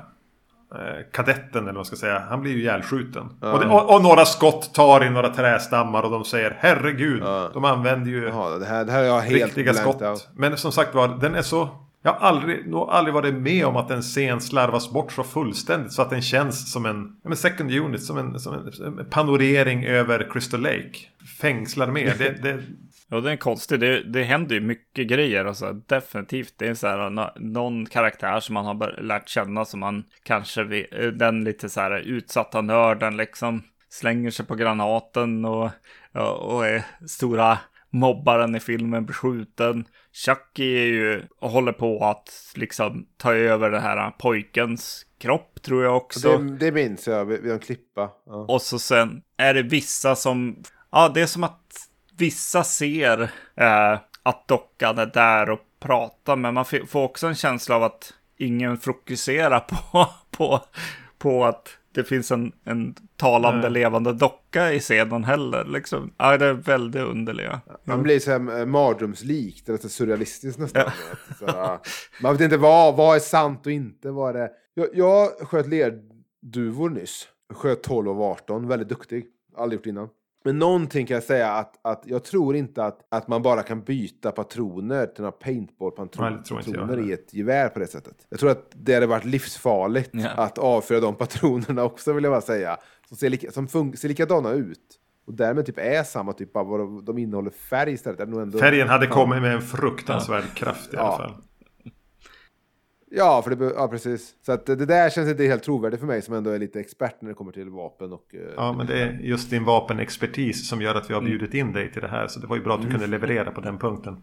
eh, kadetten eller vad man ska säga. Han blir ju ihjälskjuten. Och, det, och, och några skott tar i några trästammar och de säger herregud. De använder ju Jaha, det här, det här är jag helt riktiga skott. out. Men som sagt var, den är så... Jag har aldrig, nog aldrig varit med om att en scen slarvas bort så fullständigt så att den känns som en, ja, men second unit, som en, som en, som en panorering över Crystal Lake. Fängslar med. Det, det, Ja, det är konstigt. Det, det händer ju mycket grejer. Alltså, definitivt. Det är så här, nå- någon karaktär som man har lärt känna som man kanske vill, eh, den lite så här utsatta nörden liksom slänger sig på granaten och, och, är stora mobbaren i filmen blir skjuten. Chucky är ju och håller på att liksom ta över den här pojkens kropp tror jag också. Det, det minns jag vid en klippa. Ja. Och så sen är det vissa som, ja det är som att vissa ser eh, att dockan är där och pratar, men man får också en känsla av att ingen fokuserar på, på, på att det finns en, en talande levande docka i scenen heller. Liksom. Ja, det är väldigt underliga. Man blir så här mardrömslikt, eller så surrealistiskt nästan. Att Så, man vet inte vad, vad är sant och inte. Vad är det? Jag, jag sköt lerduvor nyss. Sköt 12 av 18, väldigt duktig. Aldrig gjort innan. Men någonting kan jag säga att, att jag tror inte att, att man bara kan byta patroner till några paintball-patroner i ett gevär på det sättet. Jag tror att det hade varit livsfarligt Ja. att avfyra de patronerna också vill jag bara säga. Som ser, lika, som fun- ser likadana ut. Och därmed typ är samma typ av vad de, innehåller färg istället. Ändå, färgen hade Ja. kommit med en fruktansvärd kraft i alla Ja. fall. Ja, för det, ja, precis. Så att det där känns inte helt trovärdigt för mig som ändå är lite expert när det kommer till vapen och... eh, Ja, men det är just din vapenexpertis som gör att vi har bjudit in dig till det här. Så det var ju bra att du kunde leverera på den punkten.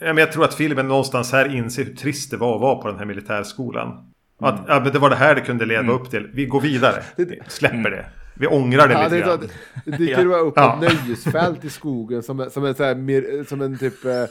Ja, men jag tror att filmen någonstans här inser hur trist det var att vara på den här militärskolan. Att, ja, men det var det här det kunde leva upp till. Vi går vidare. Vi släpper det. Vi ångrar det Ja, lite det, grann. det dyker Ja. bara upp Ja. ett nöjesfält i skogen som, en- som en, så här, som en typ... Eh,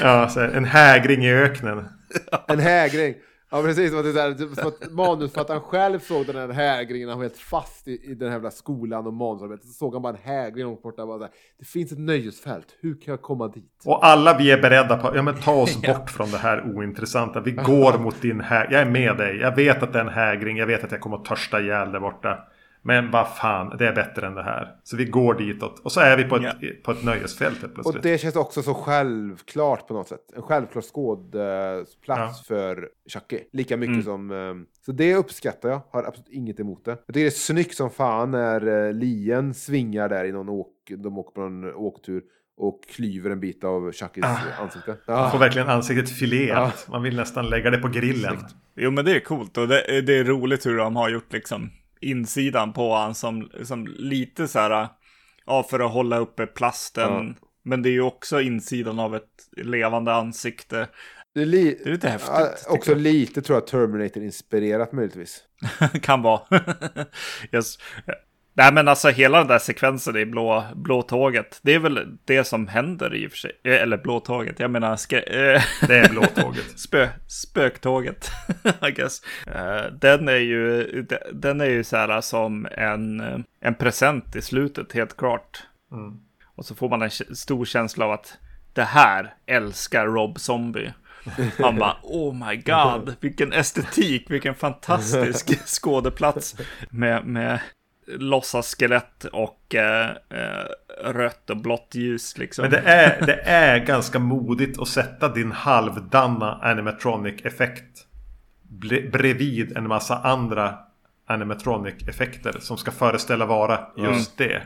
Ja, här, en hägring i öknen. en hägring. Ja, precis. Som att, det är så här, typ som att manusförfattaren själv såg den här hägringen. Han var helt fast i, i den här jävla skolan och manusarbetet. Så såg han bara en hägring långt borta. Bara här, det finns ett nöjesfält. Hur kan jag komma dit? Och alla vi är beredda på, ja men ta oss bort från det här ointressanta. Vi går mot din hägring. Jag är med dig. Jag vet att det är en hägring. Jag vet att jag kommer att törsta ihjäl där borta. Men vad fan, det är bättre än det här. Så vi går ditåt. Och så är vi på ett, Ja. på ett nöjesfält helt Och plötsligt. det känns också så självklart på något sätt. En självklar skådplats för Chucky. Lika mycket som... eh, Så det uppskattar jag. Har absolut inget emot det. Jag tycker det är snyggt som fan när uh, lien svingar där i någon åk... De åker på någon åktur och klyver en bit av Chuckys ansikte. Man får Ja. verkligt ansiktet filerat. Man vill nästan lägga det på grillen. Jo, men det är coolt och det, det är roligt hur de har gjort liksom insidan på han som, som lite så här, ja, för att hålla uppe plasten. Men det är ju också insidan av ett levande ansikte. Det är, li- Det är lite häftigt, Ja, också lite tror jag Terminator-inspirerat möjligtvis. kan vara. yes. Nej men alltså hela den där sekvensen i blå, blå tåget. Det är väl det som händer i och för sig. Eh, Eller blå tåget, jag menar skrä- eh, Det är blåtåget. spö, spöktåget. I guess. Eh, den är ju, de- den är ju så här som en, en present i slutet helt klart. Och så får man en stor känsla av att det här älskar Rob Zombie. Han bara, oh my god, vilken estetik, vilken fantastisk skådeplats. Med, med låtsasskelett och eh, eh, rött och blått ljus liksom. Men det är, det är ganska modigt att sätta din halvdanna animatronic-effekt bre- bredvid en massa andra animatronic-effekter som ska föreställa vara just det.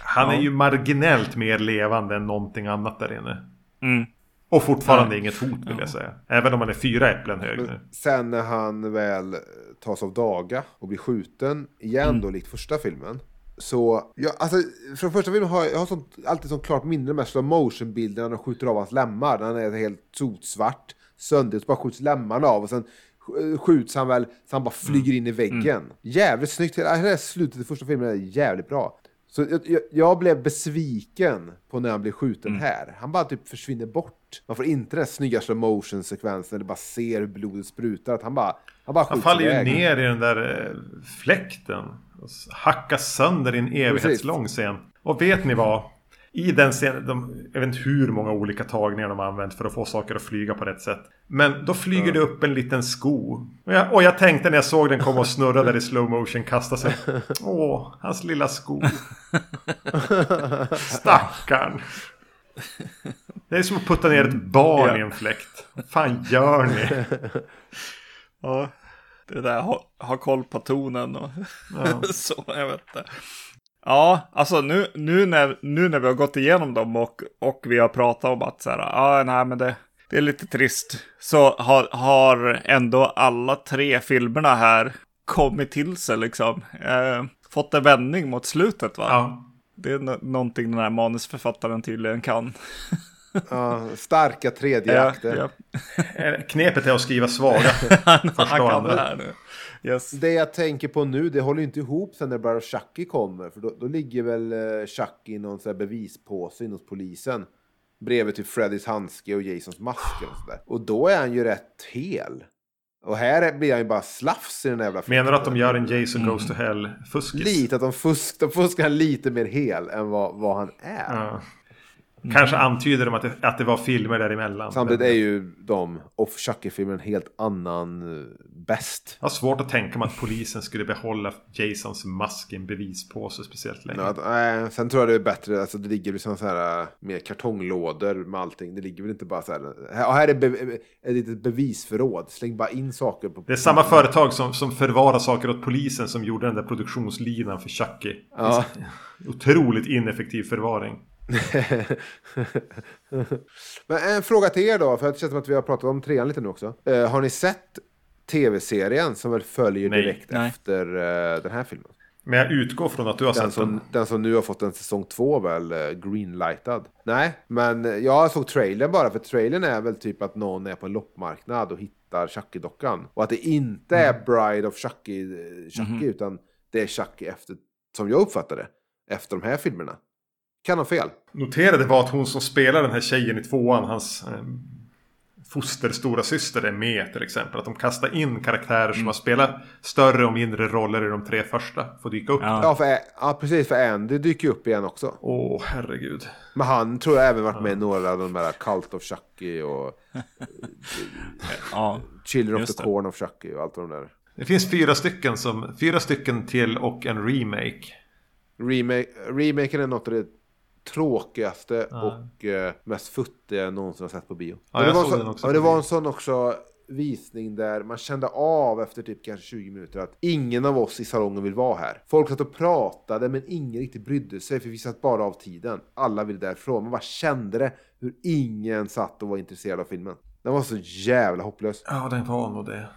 Han är ju marginellt mer levande än någonting annat där inne. Mm. Och fortfarande inget hot vill jag säga. Även om han är fyra äpplen hög nu. Sen när han väl eh, tas av daga och blir skjuten igen då, likt första filmen. Så, ja, alltså, från första filmen har jag, jag har sånt, alltid sånt klart minne med slow motion bilderna när de skjuter av hans lemmar. När han är helt sotsvart, sönder, så bara skjuts lemmarna av och sen sk- skjuts han väl så han bara flyger in i väggen. Jävligt snyggt. Hela hela slutet i första filmen är jävligt bra. Så jag, jag, blev besviken på när han blev skjuten här. Han bara typ försvinner bort. Man får inte den snygga slow motion sekvensen där bara ser hur blodet sprutar. Att han bara, han bara Han faller ju iväg. ner i den där eh, fläkten. Hackas sönder i en evighetslång scen. Och vet ni vad? I den scenen, de, jag vet inte hur många olika tagningar de har använt för att få saker att flyga på rätt sätt. Men då flyger det upp en liten sko. Och jag, och jag tänkte när jag såg den komma och snurra där i slow motion, kasta sig. Åh, hans lilla sko. Stackarn. Det är som att putta ner ett barn Ja. i en fläkt. Vad fan gör ni? Ja, det där ha, ha koll på tonen och Ja. så, jag vet inte. Ja, alltså nu, nu, när, nu när vi har gått igenom dem och, och vi har pratat om att så här, ja, nej men det, det är lite trist. Så har, har ändå alla tre filmerna här kommit till sig liksom. Eh, fått en vändning mot slutet va? Ja. Det är no- någonting den här manusförfattaren tydligen kan. Ja, starka tredje Ja, akter. ja. Eh, Knepet är att skriva svaga. Han kan det här nu. Yes. Det jag tänker på nu, det håller ju inte ihop sen när bara Chucky kommer. För då, då ligger väl eh, Chucky i någon sån här bevispåse in hos polisen. Bredvid typ Freddys handske och Jasons mask och sådär. Och då är han ju rätt hel. Och här blir han ju bara slafs i den jävla Menar du att de gör en Jason Goes to Hell-fuskis? Lite att de, fusk, de fuskar lite mer hel än vad, vad han är. Ja. Kanske antyder de att det, att det var filmer däremellan. Samtidigt är ju de och Chucky-filmen en helt annan uh, bäst. Jag har svårt att tänka mig att polisen skulle behålla Jasons mask i en bevispåse speciellt länge. Ja, att, nej, sen tror jag det är bättre, alltså det ligger liksom så här äh, mer kartonglådor med allting. Det ligger väl inte bara så här. Här, här är be, ett litet bevisförråd. Släng bara in saker på. Det är samma företag som, som förvarar saker åt polisen som gjorde den där produktionslinan för Chucky. Ja. Otroligt ineffektiv förvaring. Men en fråga till er då, för det känns som att vi har pratat om trean lite nu också. Eh, har ni sett tv-serien som väl följer Nej. direkt Nej. efter eh, den här filmen? Men jag utgår från att du har Den sett som, den. den som nu har fått en säsong två väl, eh, greenlightad. Nej, men jag såg trailern bara, för trailern är väl typ att någon är på en loppmarknad och hittar Chucky-dockan. Och att det inte är Bride of Chucky, eh, Chucky utan det är Chucky efter, som jag uppfattar det, efter de här filmerna. Kan ha fel. Noterade var att hon som spelar den här tjejen i tvåan, hans eh, fosterstora syster är med till exempel. Att de kastar in karaktärer Mm. som har spelat större och mindre roller i de tre första. Får dyka upp. Ja. Ja, för, ja precis, för Andy dyker ju upp igen också. Åh, herregud. Men han tror jag även varit med i några av de här Cult of Chucky och Ja. Children of the det. Corn of Chucky och allt de där. Det finns fyra stycken som, fyra stycken till och en remake. Remake, remaken är något tråkigaste och eh, mest futtiga jag någonsin har sett på bio. Ja, Och det var såg så, också på det var en sån också visning där man kände av efter typ kanske 20 minuter att ingen av oss i salongen vill vara här. Folk satt och pratade men ingen riktigt brydde sig för vi satt bara av tiden. Alla ville därifrån. Man bara kände det hur ingen satt och var intresserad av filmen. Den var så jävla hopplös. Ja, den var nog det.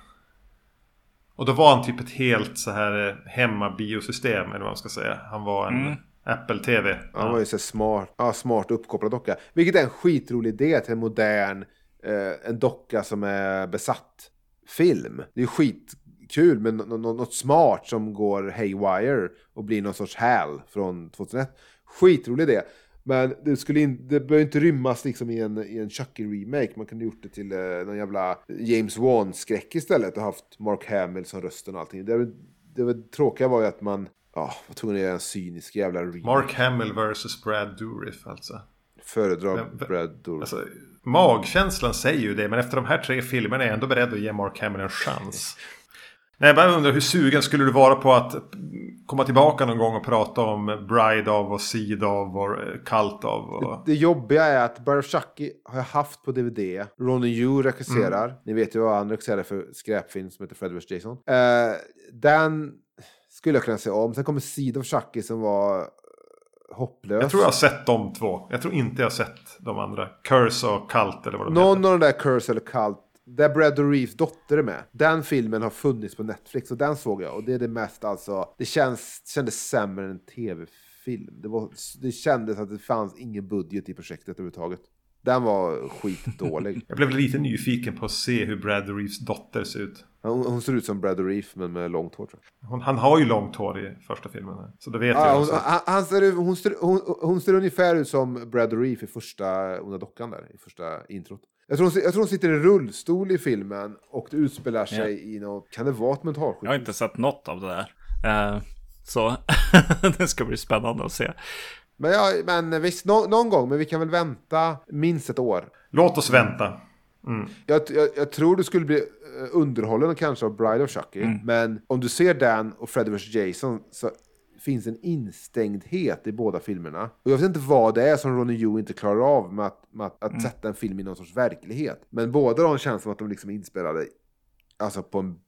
Och då var han typ ett helt så här eh, hemmabiosystem eller vad man ska säga. Han var en Apple-TV. Han var ju så smart, ja, smart uppkopplad docka. Vilket är en skitrolig idé till en modern, eh, en docka som är besatt film. Det är skitkul med nå- nå- något smart som går haywire och blir någon sorts HAL från 2001. Skitrolig idé. Men det, skulle in, det behöver inte rymmas liksom i en, i en Chucky-remake. Man kunde gjort det till eh, någon jävla James Wan-skräck istället och haft Mark Hamill som rösten och allting. Det, det, det tråkiga var ju att man ja, var tvungen att göra en cynisk jävla remake. Mark Hamill vs Brad Dourif alltså. Föredrar Brad Dourif. alltså. Magkänslan säger ju det, men efter de här tre filmerna är jag ändå beredd att ge Mark Hamill en chans. Nej, jag bara undrar hur sugen skulle du vara på att komma tillbaka någon gång och prata om Bride of och Seed of och eh, Cult of och... Det jobbiga är att Bride of Chucky har jag haft på DVD. Ronny Yu regisserar. Ni vet ju vad han regisserar för skräpfilm som heter Fred vs. Jason. Eh, den skulle jag kunna se om. Sen kommer Seed of Chucky som var eh, hopplös. Jag tror jag har sett de två. Jag tror inte jag har sett de andra. Curse och Cult eller vad de Någon heter. av de där Curse eller Cult. Där Brad Reeves dotter är med. Den filmen har funnits på Netflix och den såg jag. Och det är det mest alltså. Det känns, kändes sämre än en tv-film. Det, var, det kändes att det fanns ingen budget i projektet överhuvudtaget. Den var skitdålig. Jag blev lite nyfiken på att se hur Brad Reeves dotter ser ut. Hon, hon ser ut som Brad Reef men med långt hår. Tror jag. Hon, han har ju långt hår i första filmen. Så det vet ja, jag. Hon, han, han ser, hon, ser, hon, hon, ser ungefär ut som Brad Reef i första Onda dockan där, i första introt. Jag tror, hon, jag tror hon sitter i rullstol i filmen och det utspelar sig ja. i något, kan det vara ett mentalsjukhus? Jag har inte sett något av det där. Uh, så det ska bli spännande att se. Men, ja, men visst, no, någon gång, men vi kan väl vänta minst ett år. Låt oss vänta. Mm. Jag, jag, jag, tror du skulle bli eh, underhållen kanske av Bride of Chucky. Mm. Men om du ser Dan och Freddy vs Jason så finns en instängdhet i båda filmerna. Och jag vet inte vad det är som Ronny Yu inte klarar av med att, med att, att mm. sätta en film i någon sorts verklighet. Men båda de känns som att de liksom är inspelade alltså på en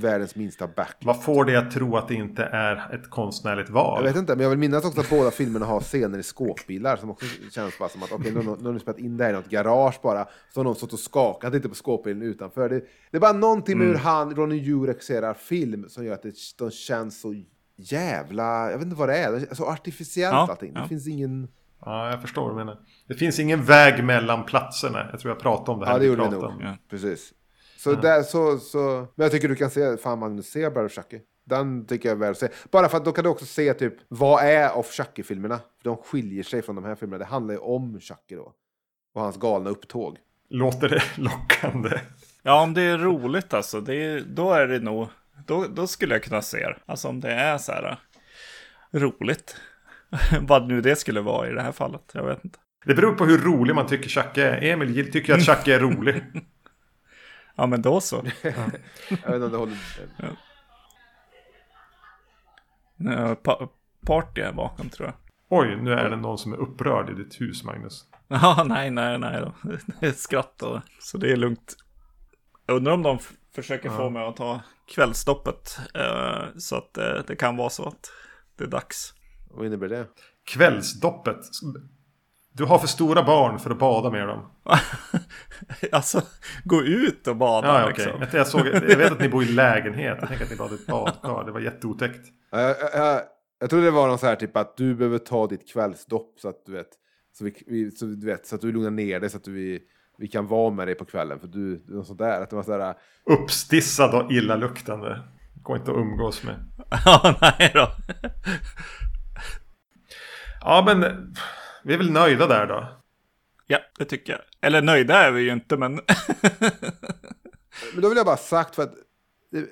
världens minsta back. Vad får dig att tro att det inte är ett konstnärligt val? Jag vet inte, men jag vill minnas också att båda filmerna har scener i skåpbilar som också känns bara som att okej, okay, nu har ni spelat in det här i något garage bara. Så har någon stått och skakat lite på skåpbilen utanför. Det, det är bara någonting med mm. hur han, Ronny Yu regisserar film som gör att det, de känns så jävla, jag vet inte vad det är, det så artificiellt ja, allting. Det finns ingen... Ja, jag förstår vad du menar. Det finns ingen väg mellan platserna. Jag tror jag pratade om det här. Ja, det gjorde vi nog. Ja. Precis. Så, mm. där, så, så, men jag tycker du kan se, fan Magnus, se Brother Chucky. Den tycker jag är värd att se. Bara för att då kan du också se typ, vad är Off Chucky-filmerna? För de skiljer sig från de här filmerna. Det handlar ju om Chucky då. Och hans galna upptåg. Låter det lockande? Ja, om det är roligt alltså, det är, då är det nog, då, då skulle jag kunna se det. Alltså om det är så här roligt. Vad nu det skulle vara i det här fallet, jag vet inte. Det beror på hur rolig man tycker Chucky är. Emil tycker att Chucky är rolig. Ja, men då så. jag vet inte om det håller. Ja. Pa party är bakom tror jag. Oj, nu är det någon som är upprörd i ditt hus, Magnus. Ja, nej, nej, nej. Då. Det är skratt. Så det är lugnt. Jag undrar om de försöker ja. få mig att ta kvällstoppet. Eh, så att eh, det kan vara så att det är dags. Vad innebär det? Kvällsdoppet? Du har för stora barn för att bada med dem. alltså, gå ut och bada ja, liksom. Okay. Jag, såg, jag vet att ni bor i lägenhet. Jag tänker att ni badade ett badkar. Det var jätteotäckt. Jag, jag, jag, jag tror det var någon så här typ att du behöver ta ditt kvällsdopp så att du vet. Så, vi, så, du vet, så att du lugnar ner dig så att du, vi, vi kan vara med dig på kvällen. För du, något sånt där. Att det var så här, Uppstissad och illaluktande. Går inte att umgås med. ja, nej då. ja, men vi är väl nöjda där då? Ja, det tycker jag. Eller nöjda är vi ju inte, men... men då vill jag bara sagt för att det,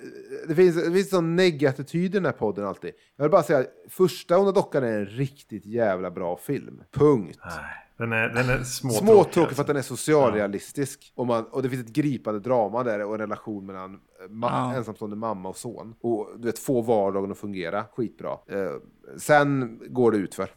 det finns, det finns sån neggattityd i den här podden alltid. Jag vill bara säga att första Onda Dockan är en riktigt jävla bra film. Punkt. Nej, den är, den är småtråkig. Småtråkig alltså. för att den är socialrealistisk. Ja. Och, man, och det finns ett gripande drama där och en relation mellan ma ja. ensamstående mamma och son. Och du vet, få vardagen att fungera. Skitbra. Eh, sen går det utför.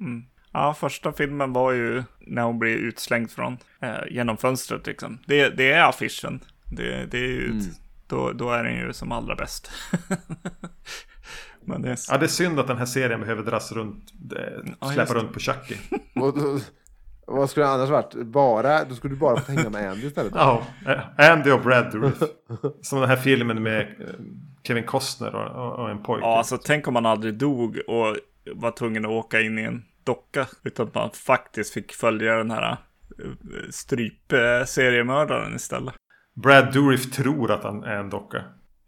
Mm. Ja, första filmen var ju när hon blir utslängd från eh, genom fönstret liksom. Det, det är affischen. Det, det är ju, mm. då, då är den ju som allra bäst. Men det är... Ja, det är synd att den här serien behöver dras runt, eh, släppa runt på Chucky. Vad skulle det annars varit? Bara, då skulle du bara få hänga med Andy istället. Ja, eh, Andy och Brad Ruth. Som den här filmen med eh, Kevin Costner och, och en pojke. Ja, alltså tänk om man aldrig dog och var tvungen att åka in i en docka. Utan att man faktiskt fick följa den här eh, stryp-seriemördaren istället. Brad Dourif tror att han är en docka.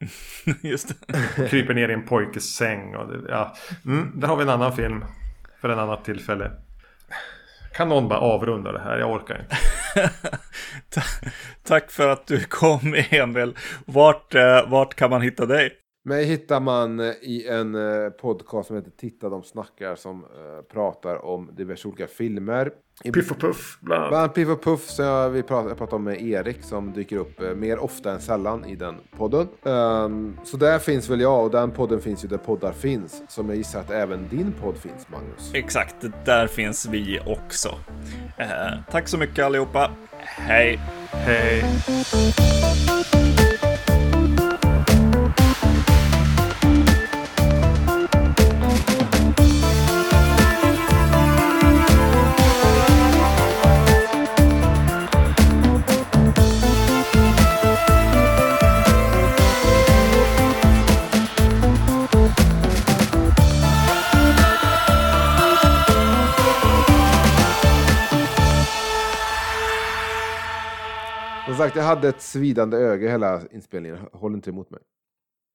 Just det. Kryper ner i en pojkes säng. Och det, ja. Mm, där har vi en annan film. För en annat tillfälle. Kan någon bara avrunda det här? Jag orkar inte. Tack för att du kom Emil. Vart, eh, vart kan man hitta dig? Mig hittar man eh, i en eh, podcast som heter Titta de snackar som uh, pratar om diverse olika filmer. Piff och Puff bland annat. Piff och Puff som jag, vi pratar, jag pratar om med Erik som dyker upp mer ofta än sällan i den podden. Um, så där finns väl jag och den podden finns ju där poddar finns. Som jag gissar att även din podd finns Magnus. Exakt, där finns vi också. Uh, tack så mycket allihopa. Hej! Hej! Sagt, jag hade ett svidande öga hela inspelningen. Håll inte emot mig.